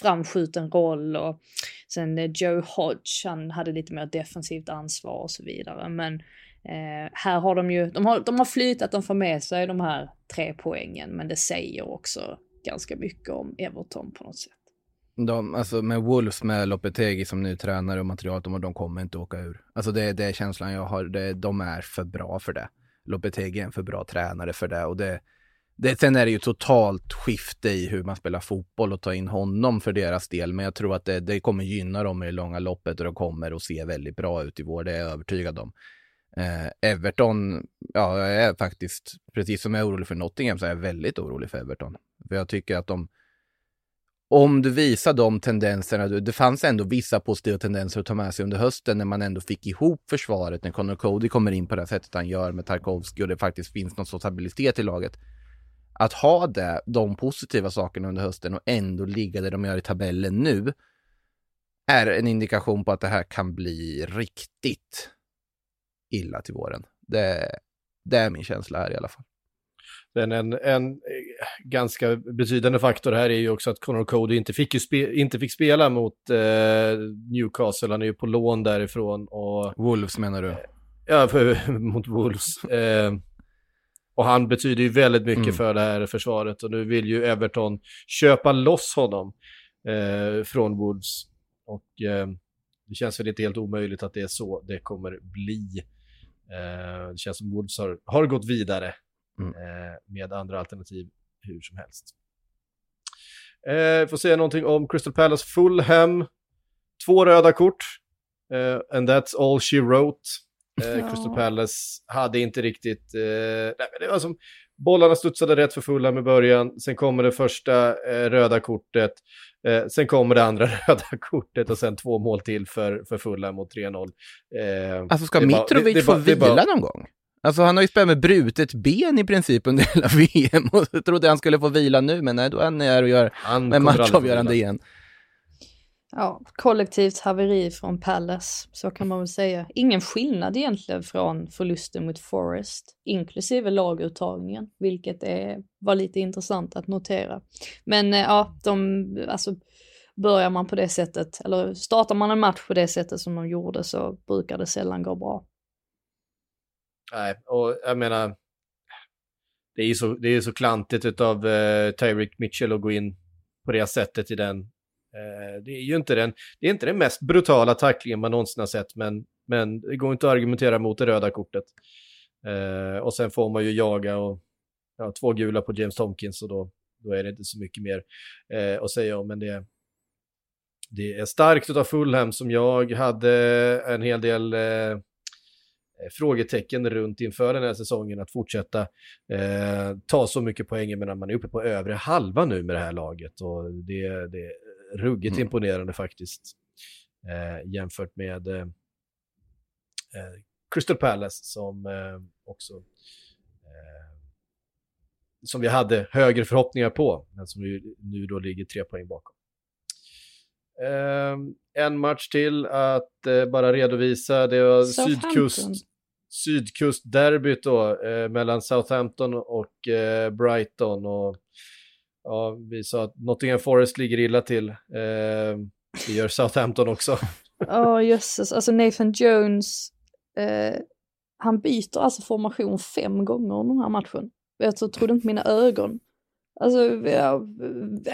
Speaker 2: framskjuten roll och sen eh, Joe Hodge, han hade lite mer defensivt ansvar och så vidare. Men här har de ju, de har, de har flytat, de får med sig de här tre poängen, men det säger också ganska mycket om Everton på något sätt.
Speaker 3: De, alltså med Wolves med Lopetegi som ny tränare och material, de, de kommer inte åka ur. Alltså det, det är känslan jag har, det, de är för bra för det. Lopetegi är en för bra tränare för det och det, det, sen är det ju totalt skifte i hur man spelar fotboll och ta in honom för deras del. Men jag tror att det, det kommer gynna dem i det långa loppet och de kommer att se väldigt bra ut i vår. Det är jag övertygad om. Eh, Everton, ja, jag är faktiskt, precis som jag är orolig för Nottingham, så är jag väldigt orolig för Everton. För jag tycker att de, om du visar de tendenserna, det fanns ändå vissa positiva tendenser att ta med sig under hösten när man ändå fick ihop försvaret, när Connor Cody kommer in på det sättet han gör med Tarkovsky och det faktiskt finns någon sorts stabilitet i laget. Att ha det, de positiva sakerna under hösten och ändå ligga där de gör i tabellen nu är en indikation på att det här kan bli riktigt illa till våren. Det, det är min känsla här i alla fall.
Speaker 1: Men en, en ganska betydande faktor här är ju också att Conor Cody inte fick, spe, inte fick spela mot eh, Newcastle, han är ju på lån därifrån. Och,
Speaker 3: Wolves menar du?
Speaker 1: Ja, för, mot Wolves. Eh, och han betyder ju väldigt mycket mm. för det här försvaret och nu vill ju Everton köpa loss honom eh, från Wolves. Och eh, det känns väl inte helt omöjligt att det är så det kommer bli. Eh, det känns som Wolves har, har gått vidare mm. Eh, med andra alternativ hur som helst. Eh, får säga någonting om Crystal Palace Fulham. Två röda kort. Eh, and that's all she wrote. Eh, ja. Crystal Palace hade inte riktigt... Eh, nej, det var som, bollarna studsade rätt för Fulham i början. Sen kommer det första eh, röda kortet. Eh, sen kommer det andra röda kortet och sen två mål till för, för Fulham mot 3-0.
Speaker 3: Eh, alltså ska Mitrovic få vila någon gång? Alltså han har ju spelat med brutet ben i princip under hela VM och så trodde han skulle få vila nu, men nej, då är han här och gör en matchavgörande igen.
Speaker 2: Ja, kollektivt haveri från Palace, så kan man väl säga. Ingen skillnad egentligen från förlusten mot Forest, inklusive laguttagningen, vilket är, var lite intressant att notera. Men eh, ja, de, alltså börjar man på det sättet, eller startar man en match på det sättet som de gjorde så brukar det sällan gå bra.
Speaker 1: Nej, och jag menar, det är ju så, det är så klantigt av uh, eh, Tyreek Mitchell att gå in på det sättet i den. Uh, det är ju inte den, det är inte den mest brutala tacklingen man någonsin har sett, men, men det går inte att argumentera mot det röda kortet. Uh, och sen får man ju jaga och ja, två gula på James Tomkins och då, då är det inte så mycket mer uh, att säga om, men det, det är starkt av Fulham som jag hade en hel del Eh, frågetecken runt inför den här säsongen att fortsätta eh, ta så mycket poäng. Men man är uppe på övre halva nu med det här laget och det, det är ruggigt mm. imponerande faktiskt eh, jämfört med eh, eh Crystal Palace som eh, också som vi hade högre förhoppningar på, men som nu, nu då ligger tre poäng bakom. en match till att bara redovisa, det var Sydkust, sydkustderbyt då eh, mellan Southampton och eh, Brighton. Och, ja, vi sa att Nottingham Forest ligger illa till. Eh, det gör Southampton också.
Speaker 2: Ja, oh, jösses. Alltså Nathan Jones, eh, han byter alltså formation fem gånger under den här matchen. Jag trodde inte mina ögon. Alltså, ja,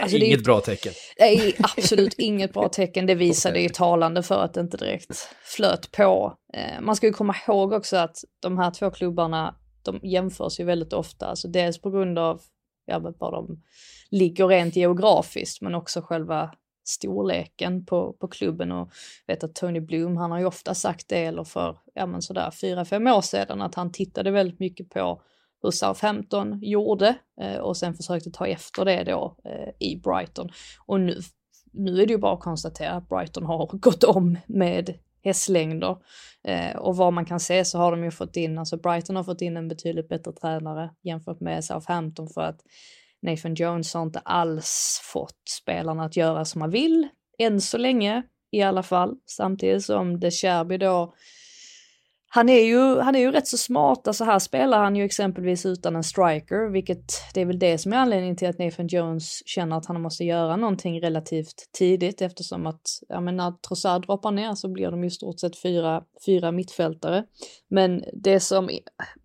Speaker 1: alltså inget är, bra tecken.
Speaker 2: Är absolut inget bra tecken. Det visade ju talande för att det inte direkt flöt på. Eh, man ska ju komma ihåg också att de här två klubbarna, de jämförs ju väldigt ofta. Alltså dels på grund av ja, var de ligger rent geografiskt, men också själva storleken på, på klubben och vet att Tony Bloom, han har ju ofta sagt det, eller för, ja men sådär, fyra, fem år sedan, att han tittade väldigt mycket på hur Southampton gjorde eh, och sen försökte ta efter det då eh, i Brighton. Och nu, nu är det ju bara att konstatera att Brighton har gått om med hästlängder. Eh, och vad man kan se så har de ju fått in, alltså Brighton har fått in en betydligt bättre tränare jämfört med Southampton för att Nathan Jones har inte alls fått spelarna att göra som man vill, än så länge i alla fall. Samtidigt som De Cherby då han är, ju, han är ju rätt så smart, alltså här spelar han ju exempelvis utan en striker, vilket det är väl det som är anledningen till att Nathan Jones känner att han måste göra någonting relativt tidigt eftersom att, ja men när Trossard droppar ner så blir de ju stort sett fyra, fyra mittfältare. Men det som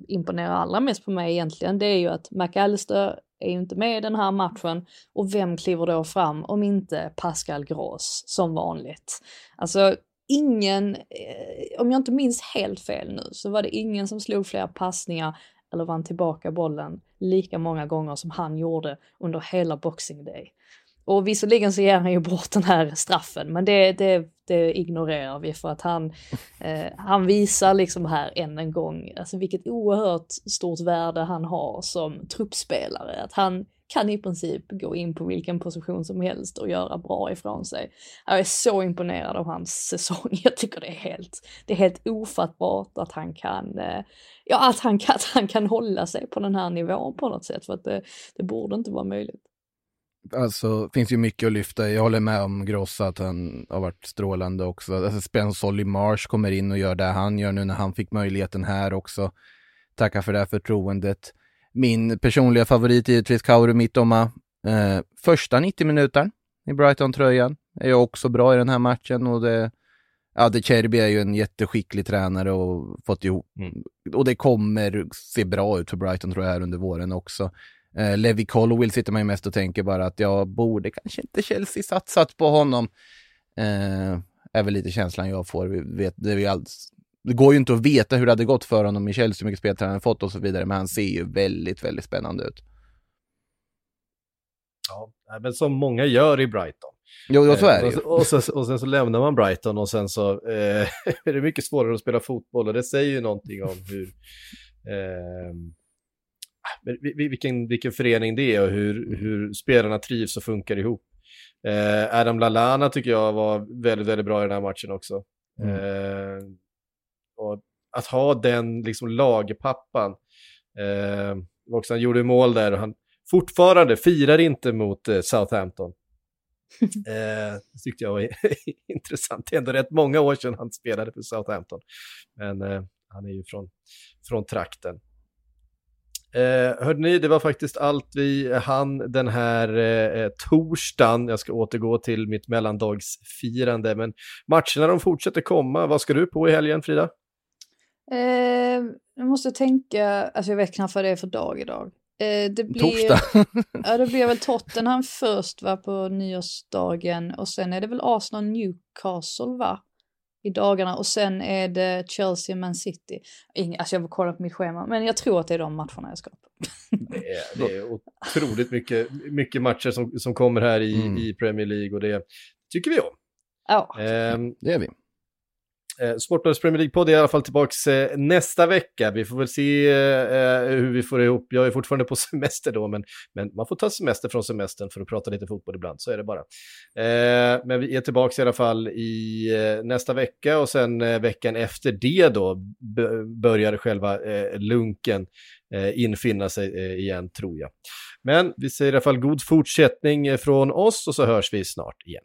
Speaker 2: imponerar allra mest på mig egentligen, det är ju att McAllister är ju inte med i den här matchen och vem kliver då fram om inte Pascal Gross som vanligt. Alltså ingen, eh, om jag inte minns helt fel nu, så var det ingen som slog fler passningar eller vann tillbaka bollen lika många gånger som han gjorde under hela Boxing Day. Och visserligen så ger han ju bort den här straffen, men det, det, det ignorerar vi för att han, eh, han visar liksom här än en gång, alltså vilket oerhört stort värde han har som truppspelare. Att han kan i princip gå in på vilken position som helst och göra bra ifrån sig. Jag är så imponerad av hans säsong. Jag tycker det är helt, det är helt ofattbart att han kan, eh, ja att han, att han kan hålla sig på den här nivån på något sätt för att det, det borde inte vara möjligt.
Speaker 3: Alltså, finns ju mycket att lyfta. Jag håller med om Grossa, att han har varit strålande också. Alltså, spelaren Solly Marsh kommer in och gör det han gör nu när han fick möjligheten här också. Tackar för det här förtroendet. Min personliga favorit är givetvis Kauru Mittoma. Eh, första 90 minuter i Brighton-tröjan är ju också bra i den här matchen och det Ja, De Cherby är ju en jätteskicklig tränare och fått ihop, mm. och det kommer se bra ut för Brighton tror jag här under våren också. Eh, Levi Colwill sitter man ju mest och tänker bara att jag borde kanske inte Chelsea satsat på honom. Eh, är väl lite känslan jag får. Vi vet, det, är vi alls, det går ju inte att veta hur det hade gått för honom i Chelsea, hur mycket speltränare han fått och så vidare, men han ser ju väldigt, väldigt spännande ut.
Speaker 1: Ja, men som många gör i Brighton.
Speaker 3: Jo, så är det
Speaker 1: ju. Och, och, sen, och sen så lämnar man Brighton och sen så eh, är det mycket svårare att spela fotboll och det säger ju någonting om hur eh, vilken, vilken förening det är och hur, hur spelarna trivs och funkar ihop. Eh, Adam Lallana tycker jag var väldigt, väldigt bra i den här matchen också. Mm. Eh, och att ha den liksom lagpappan. Eh, också, han gjorde mål där och han fortfarande firar inte mot eh, Southampton. eh, det tyckte jag var intressant. Det är ändå rätt många år sedan han spelade för Southampton. Men eh, han är ju från, från trakten. Eh, hörde ni, det var faktiskt allt vi hann den här eh, torsdagen. Jag ska återgå till mitt mellandagsfirande, men matcherna de fortsätter komma. Vad ska du på i helgen, Frida?
Speaker 2: Eh, jag måste tänka, alltså jag vet knappt vad det är för dag idag. Eh, det blir,
Speaker 3: Torsdag.
Speaker 2: ja, det blir väl Tottenham först va, på nyårsdagen och sen är det väl Arsenal Newcastle va? i dagarna och sen är det Chelsea Man City. Ingen, alltså jag får kolla på mitt schema, men jag tror att det är de matcherna jag ska på.
Speaker 1: det, är, det är otroligt mycket, mycket matcher som, som kommer här i, mm. i Premier League och det tycker vi om.
Speaker 2: Ja,
Speaker 3: um, det är vi.
Speaker 1: Eh, Sportbladets Premier League-podd är i alla fall tillbaka eh, nästa vecka. Vi får väl se eh, eh, hur vi får ihop. Jag är fortfarande på semester då, men, men man får ta semester från semestern för att prata lite fotboll ibland. Så är det bara. Eh, men vi är tillbaka i alla fall i eh, nästa vecka och sen eh, veckan efter det då börjar själva eh, lunken infinna sig igen, tror jag. Men vi säger i alla fall god fortsättning från oss och så hörs vi snart igen.